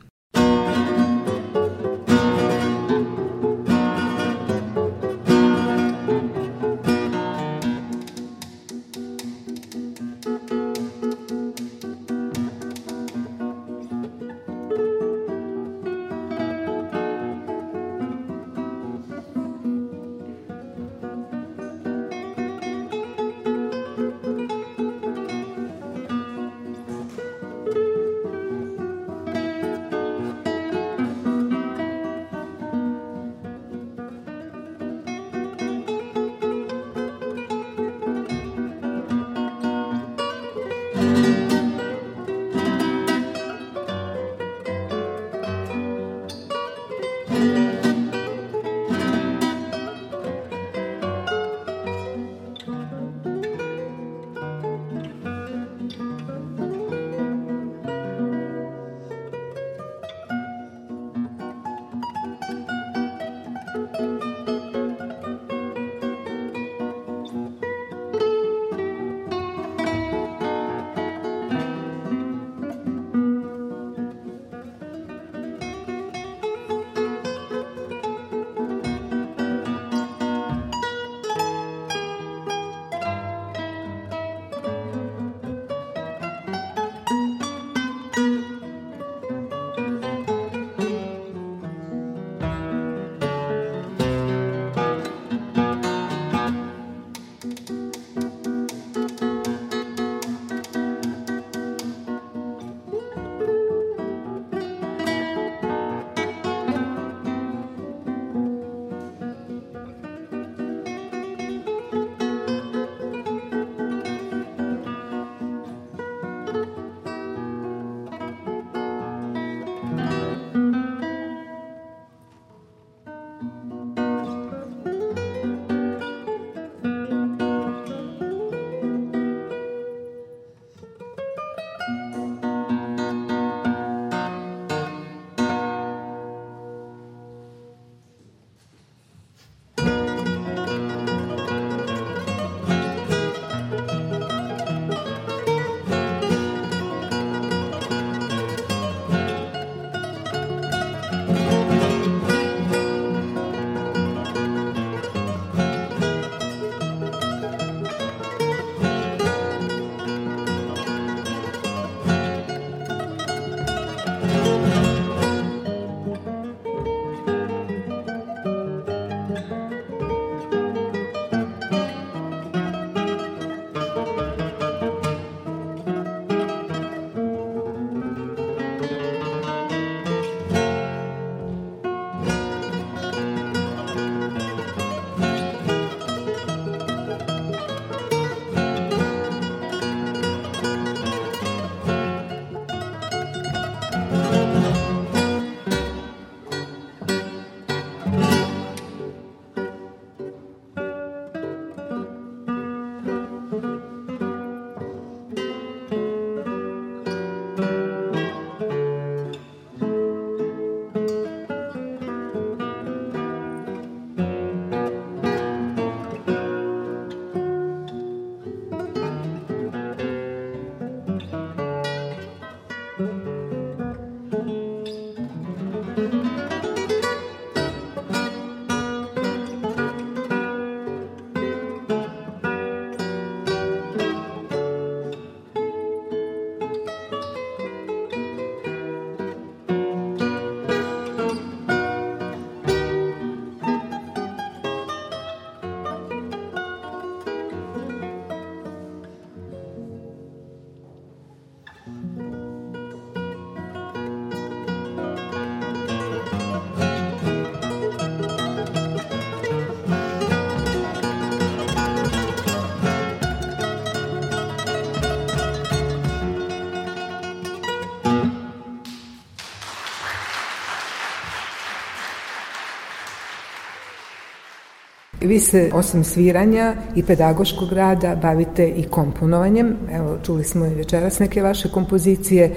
Vi se osim sviranja i pedagoškog rada bavite i komponovanjem. Evo, čuli smo i večeras neke vaše kompozicije.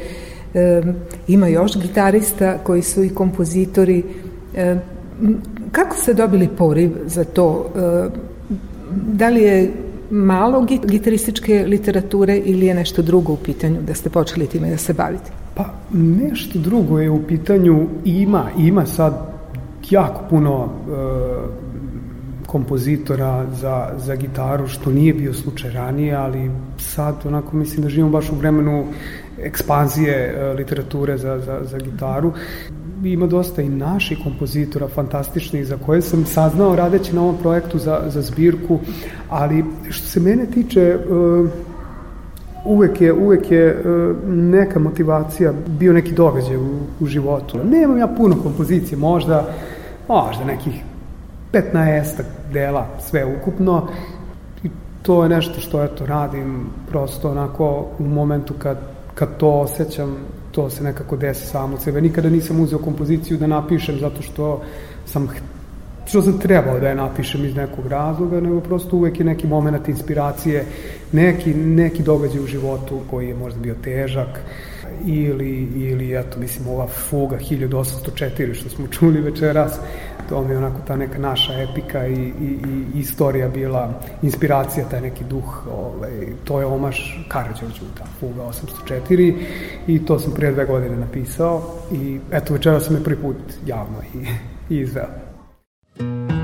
E, ima još gitarista koji su i kompozitori. E, kako ste dobili poriv za to? E, da li je malo gitarističke literature ili je nešto drugo u pitanju da ste počeli time da se bavite? Pa nešto drugo je u pitanju, ima, ima sad jako puno e, kompozitora za, za gitaru, što nije bio slučaj ranije, ali sad onako mislim da živimo baš u vremenu ekspanzije e, literature za, za, za gitaru. Ima dosta i naših kompozitora fantastičnih za koje sam saznao radeći na ovom projektu za, za zbirku, ali što se mene tiče, e, uvek je, uvek je e, neka motivacija, bio neki događaj u, u životu. Nemam ja puno kompozicije, možda, možda nekih 15 dela sve ukupno i to je nešto što eto radim prosto onako u momentu kad, kad to osjećam to se nekako desi samo od sebe. Nikada nisam uzeo kompoziciju da napišem zato što sam što sam trebao da je napišem iz nekog razloga, nego prosto uvek je neki moment inspiracije, neki, neki događaj u životu koji je možda bio težak, ili, ili eto, mislim, ova fuga 1804 što smo čuli večeras, to mi je onako ta neka naša epika i, i, i istorija bila inspiracija, taj neki duh, ovaj, to je omaš Karadžođu, ta fuga 804 i to sam prije dve godine napisao i eto večera sam je prvi put javno i, i izveo.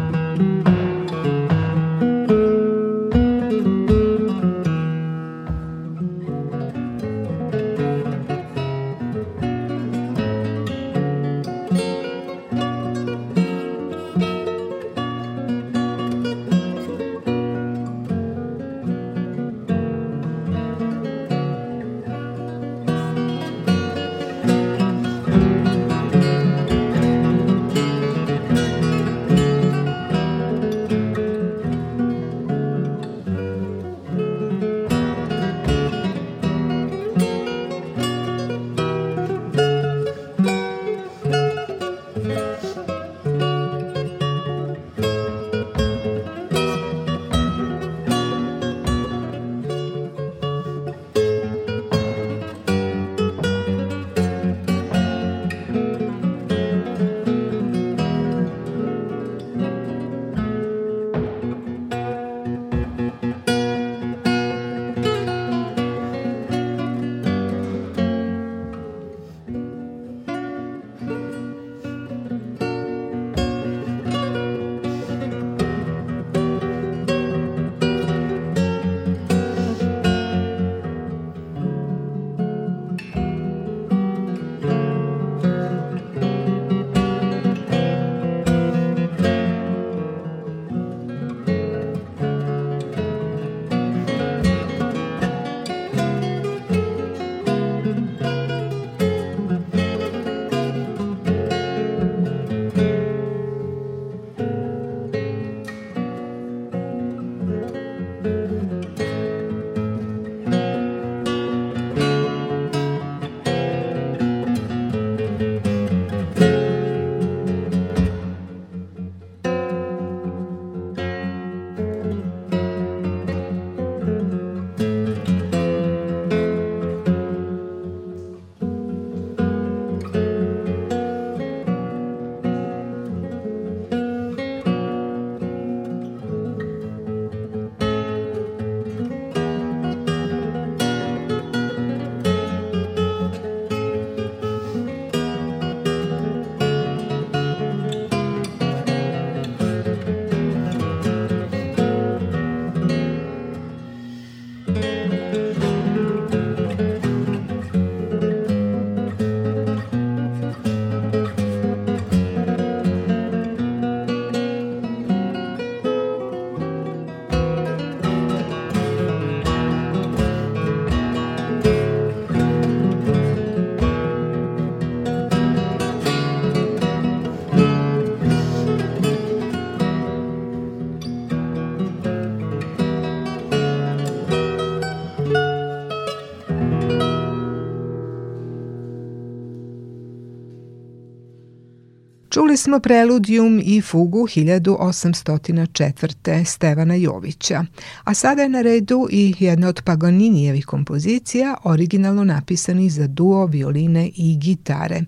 Čuli smo preludijum i fugu 1804. Stevana Jovića, a sada je na redu i jedna od Paganinijevih kompozicija, originalno napisani za duo, violine i gitare.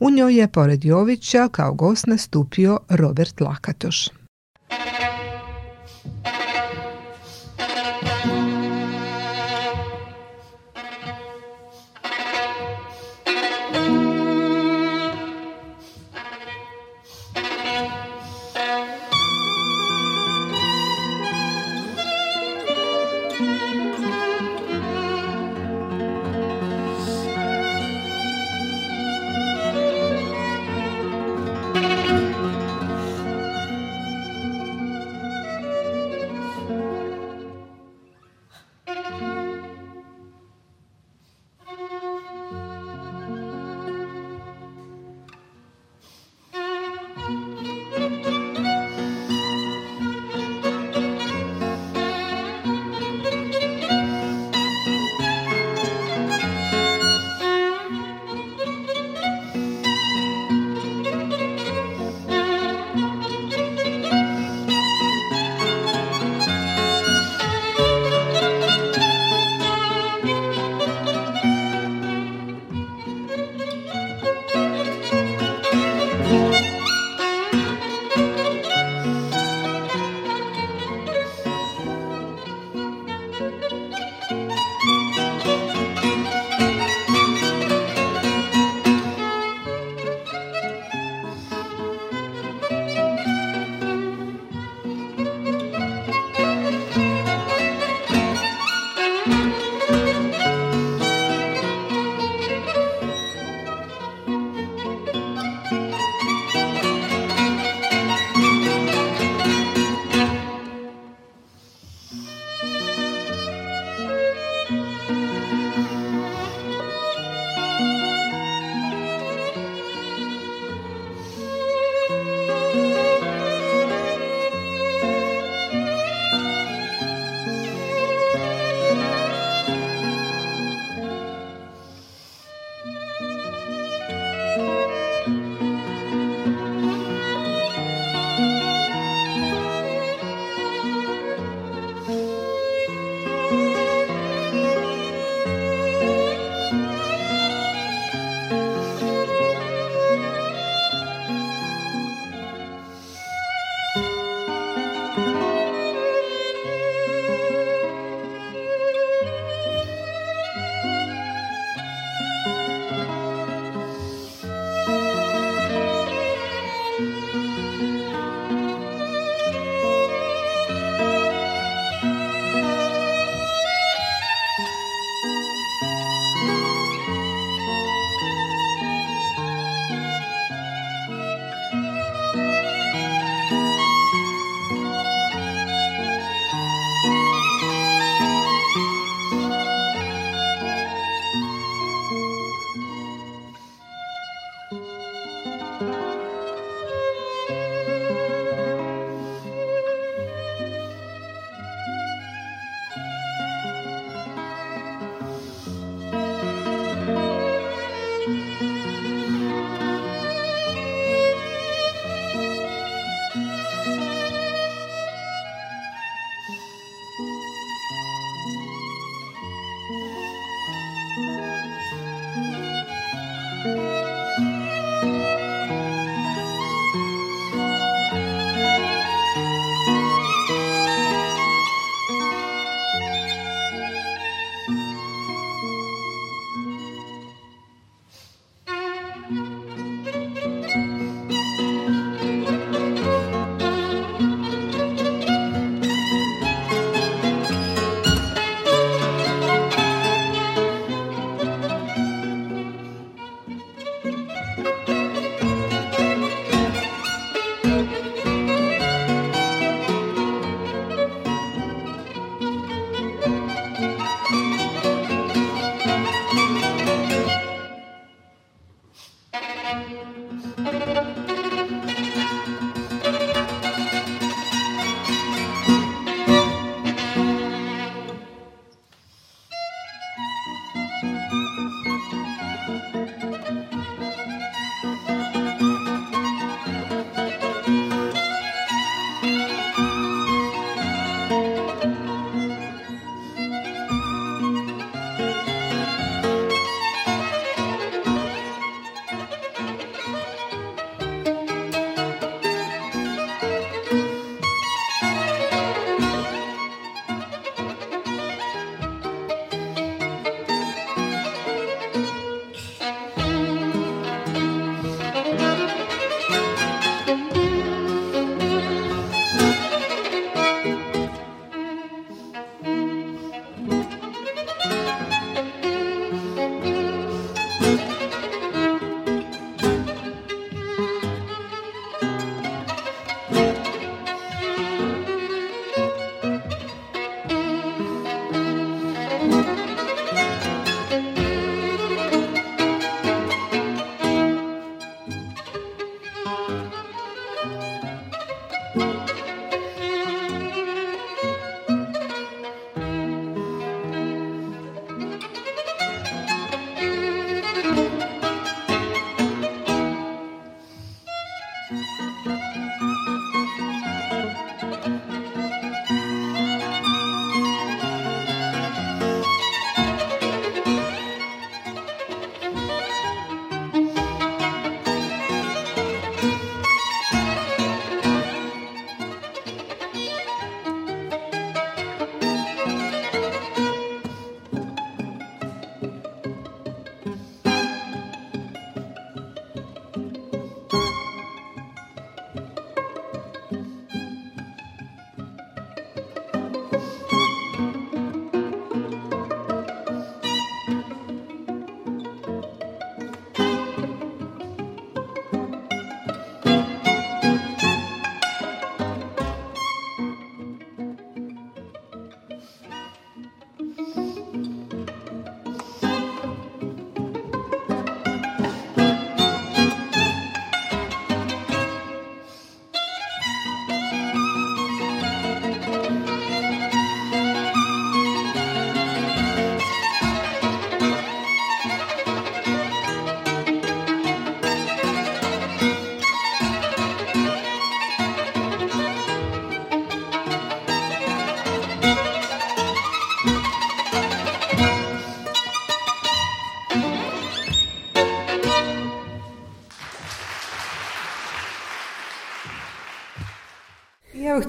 U njoj je, pored Jovića, kao gost nastupio Robert Lakatoš. Evo,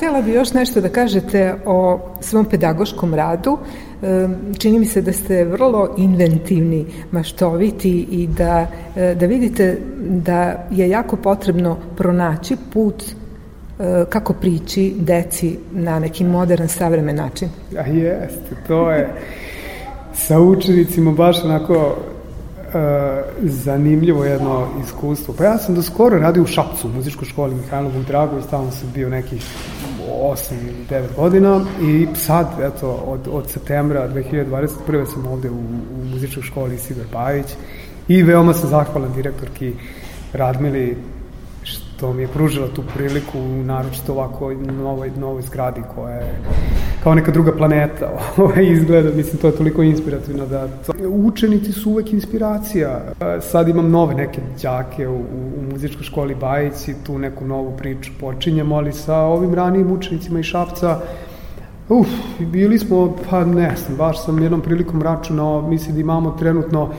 htjela bi još nešto da kažete o svom pedagoškom radu. Čini mi se da ste vrlo inventivni, maštoviti i da, e, da vidite da je jako potrebno pronaći put e, kako prići deci na neki modern, savremen način. A jeste, to je sa učenicima baš onako E, zanimljivo jedno iskustvo. Pa ja sam do skoro radio u Šapcu, u muzičkoj školi Mihajlo Dragović, tamo sam bio nekih 8 ili 9 godina i sad, eto, od, od septembra 2021. sam ovde u, u muzičkoj školi Sidor Pajić i veoma sam zahvalan direktorki Radmili što mi je pružila tu priliku, naročito ovako novoj, novoj zgradi koja je kao neka druga planeta ovaj, izgleda, mislim, to je toliko inspirativno da učenici su uvek inspiracija. Sad imam nove neke đake u, u muzičkoj školi Bajić i tu neku novu priču počinjemo, ali sa ovim ranijim učenicima iz Šapca Uf, bili smo, pa ne znam, baš sam jednom prilikom računao, mislim da imamo trenutno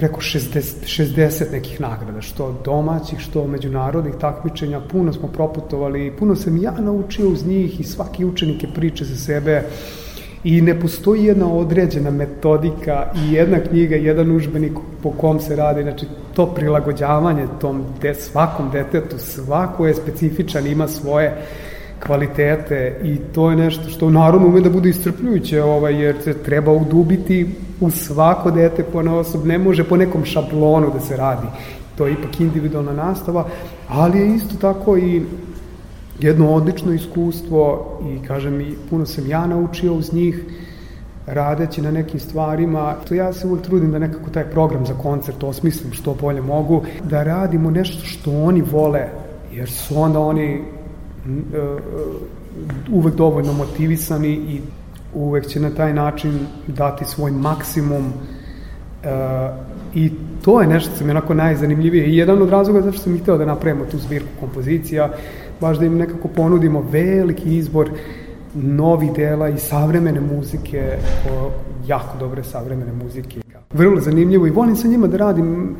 preko 60, 60 nekih nagrada, što domaćih, što međunarodnih takmičenja, puno smo proputovali puno sam ja naučio uz njih i svaki učenik je priče za sebe. I ne postoji jedna određena metodika i jedna knjiga, jedan užbenik po kom se radi, znači to prilagođavanje tom de, svakom detetu, svako je specifičan, ima svoje kvalitete i to je nešto što naravno ume da bude istrpljujuće, ovaj, jer se treba udubiti u svako dete po osob, ne može po nekom šablonu da se radi. To je ipak individualna nastava, ali je isto tako i jedno odlično iskustvo i kažem i puno sam ja naučio uz njih radeći na nekim stvarima. To ja se uvijek trudim da nekako taj program za koncert osmislim što bolje mogu, da radimo nešto što oni vole, jer su onda oni uvek dovoljno motivisani i uvek će na taj način dati svoj maksimum uh, i to je nešto što mi je onako najzanimljivije i jedan od razloga zašto sam i hteo da napravimo tu zbirku kompozicija, baš da im nekako ponudimo veliki izbor novi dela i savremene muzike, jako dobre savremene muzike. Vrlo zanimljivo i volim sa njima da radim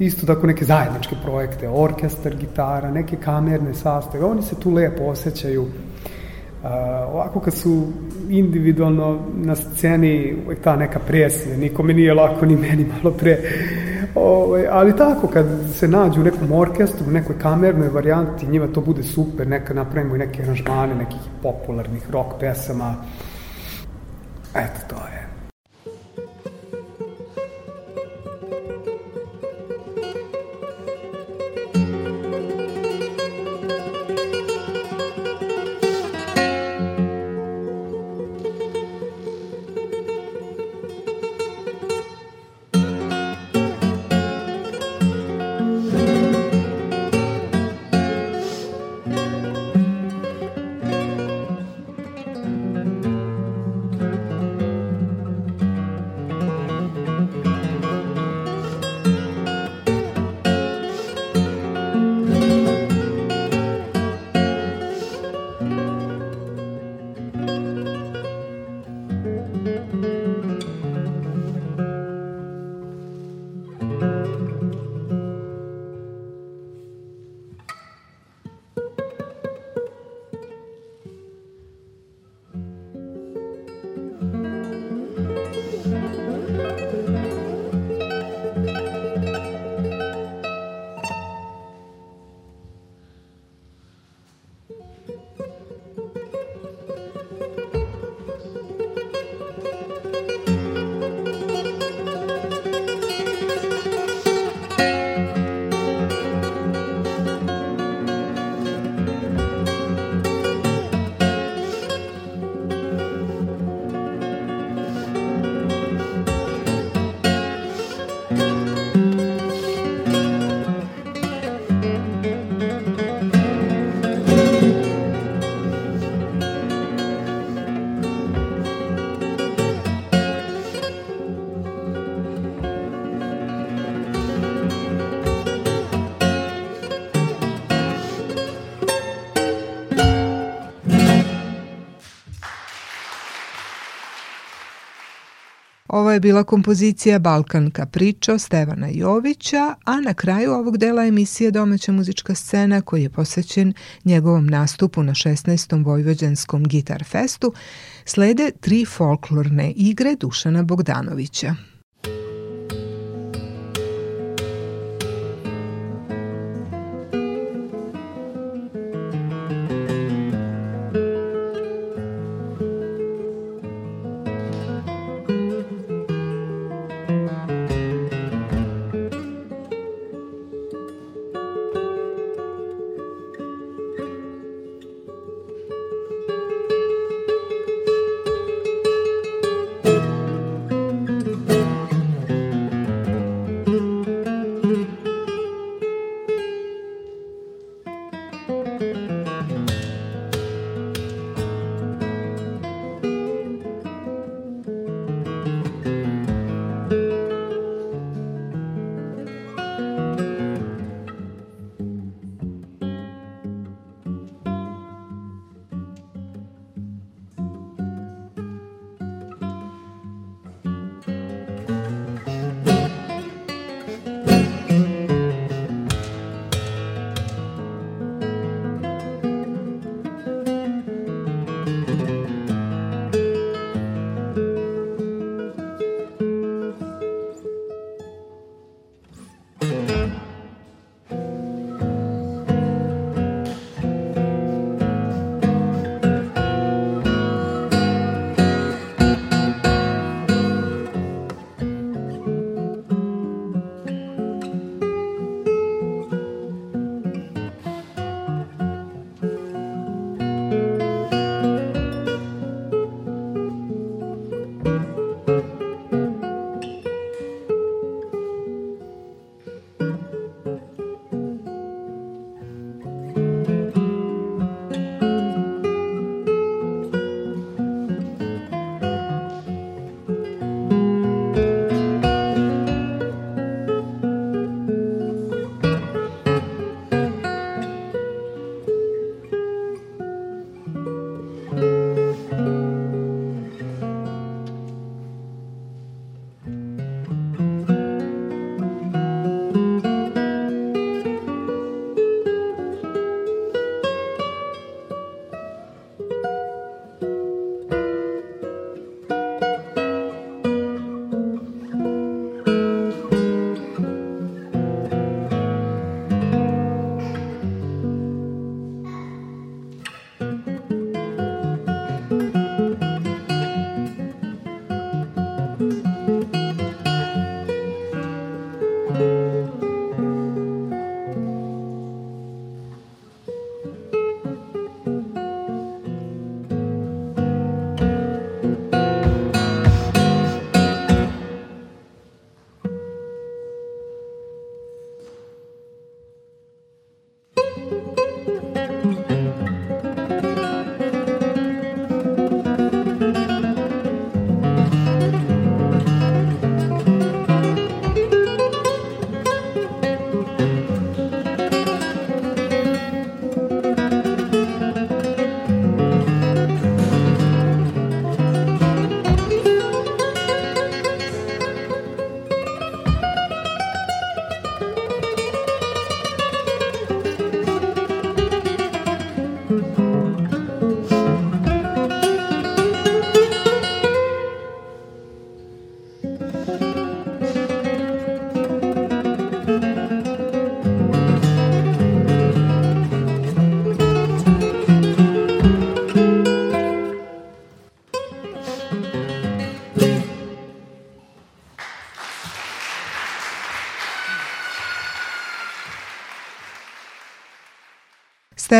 isto tako neke zajedničke projekte, orkestar, gitara, neke kamerne sastave, oni se tu lepo osjećaju Uh, ovako kad su individualno na sceni uvek ta neka presija, nikome nije lako ni meni malo pre Ove, ovaj, ali tako kad se nađu u nekom orkestru, u nekoj kamernoj varijanti njima to bude super, neka napravimo i neke aranžmane nekih popularnih rock pesama. Eto to je Ovo je bila kompozicija Balkan Pričo Stevana Jovića, a na kraju ovog dela emisije Domaća muzička scena koji je posvećen njegovom nastupu na 16. Vojvođanskom Gitar Festu slede tri folklorne igre Dušana Bogdanovića.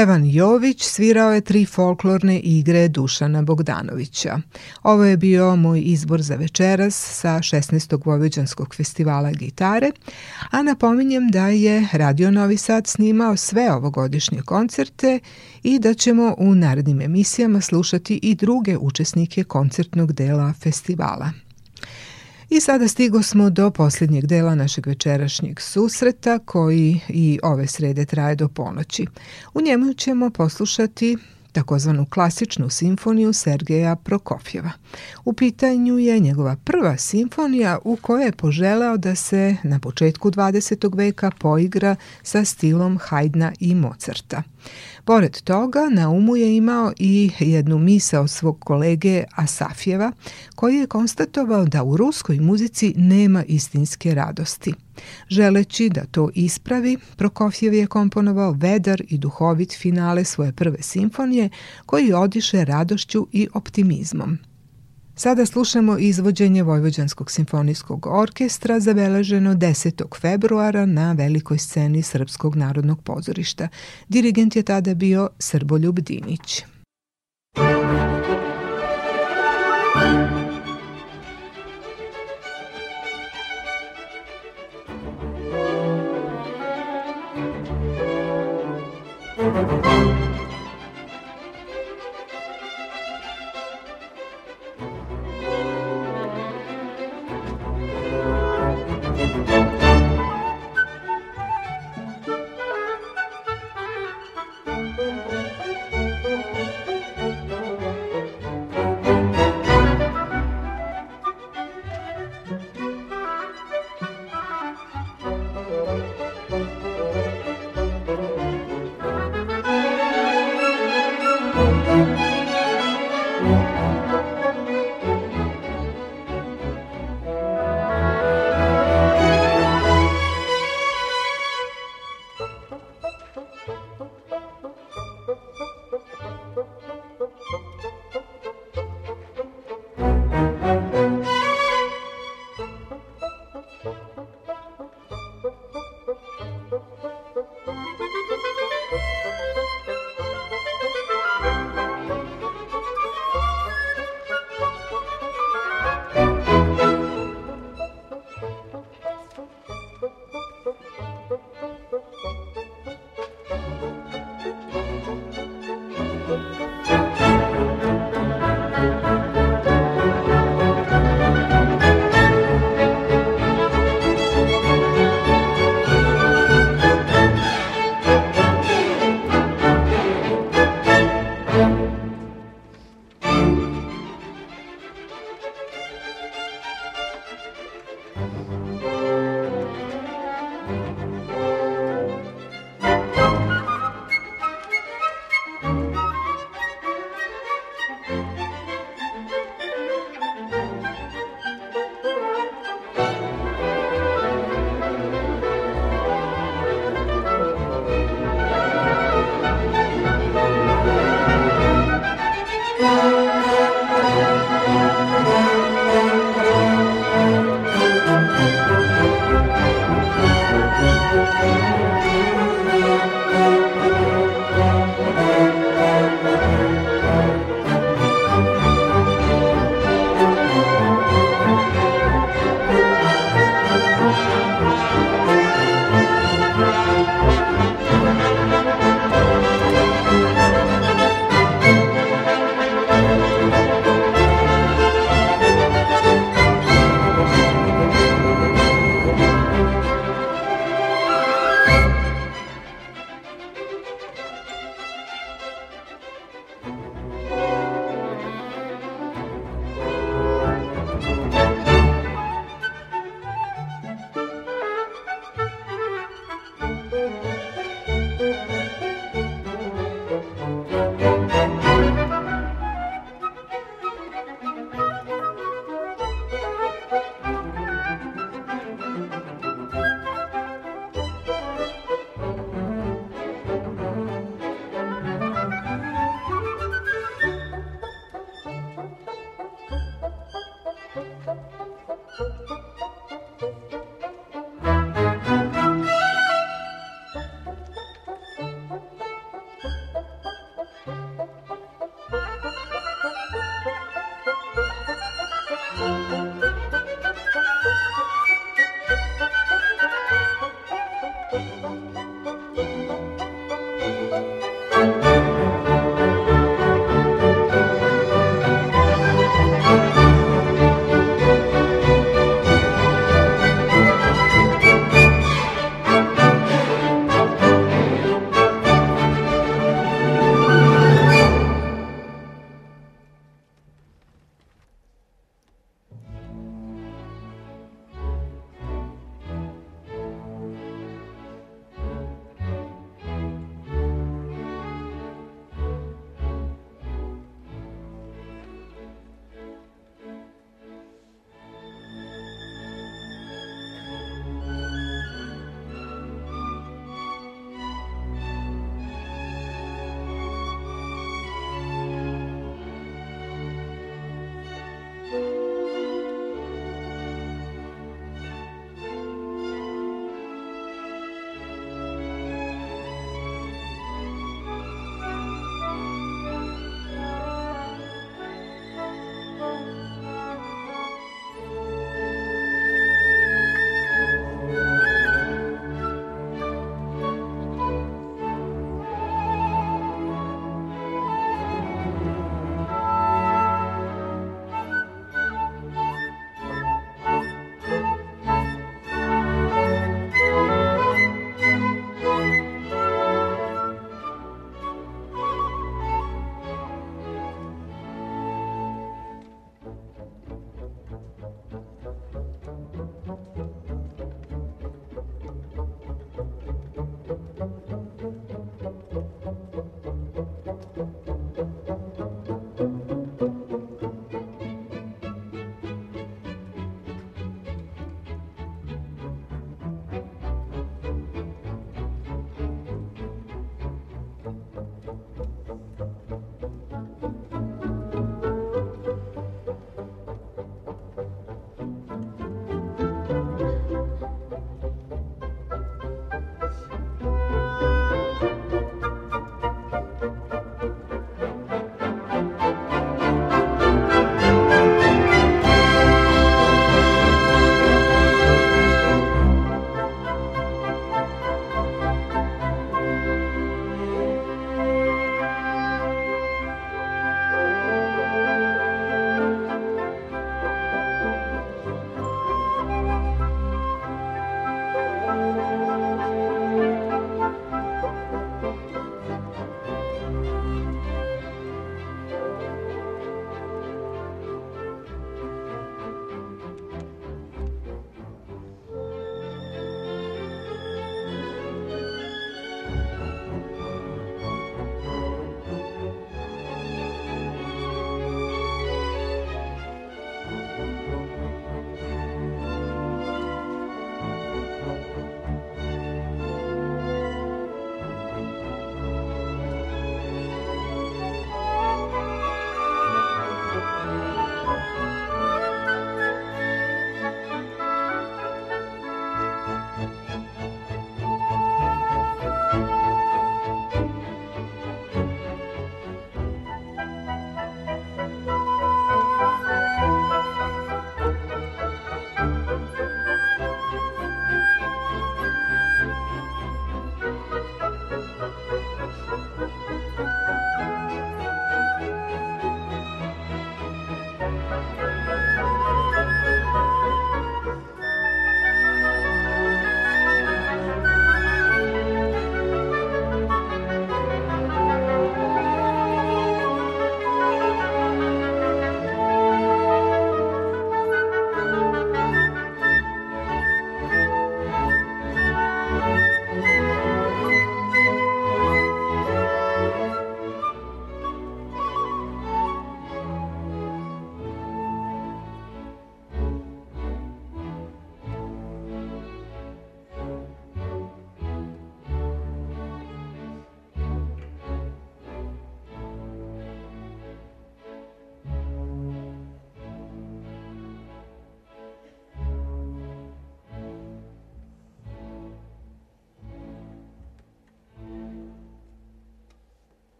Stevan Jović svirao je tri folklorne igre Dušana Bogdanovića. Ovo je bio moj izbor za večeras sa 16. Vojvođanskog festivala gitare, a napominjem da je Radio Novi Sad snimao sve ovogodišnje koncerte i da ćemo u narednim emisijama slušati i druge učesnike koncertnog dela festivala. I sada stigo smo do posljednjeg dela našeg večerašnjeg susreta koji i ove srede traje do ponoći. U njemu ćemo poslušati takozvanu klasičnu simfoniju Sergeja Prokofjeva. U pitanju je njegova prva simfonija u kojoj je poželeo da se na početku 20. veka poigra sa stilom Haydna i Mozarta. Pored toga, na umu je imao i jednu misa od svog kolege Asafjeva, koji je konstatovao da u ruskoj muzici nema istinske radosti. Želeći da to ispravi, Prokofjev je komponovao vedar i duhovit finale svoje prve simfonije, koji odiše radošću i optimizmom. Sada slušamo izvođenje Vojvođanskog simfonijskog orkestra zabeleženo 10. februara na velikoj sceni Srpskog narodnog pozorišta. Dirigent je tada bio Srboljub Dinić.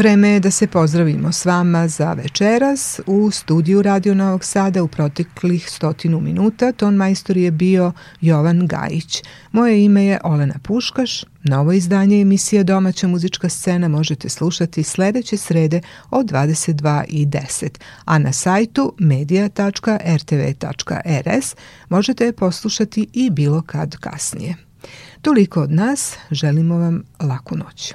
Vreme je da se pozdravimo s vama za večeras. U studiju Radio Novog Sada u proteklih stotinu minuta ton majstor je bio Jovan Gajić. Moje ime je Olena Puškaš. Novo izdanje emisije Domaća muzička scena možete slušati sledeće srede od 22.10, a na sajtu media.rtv.rs možete poslušati i bilo kad kasnije. Toliko od nas, želimo vam laku noć.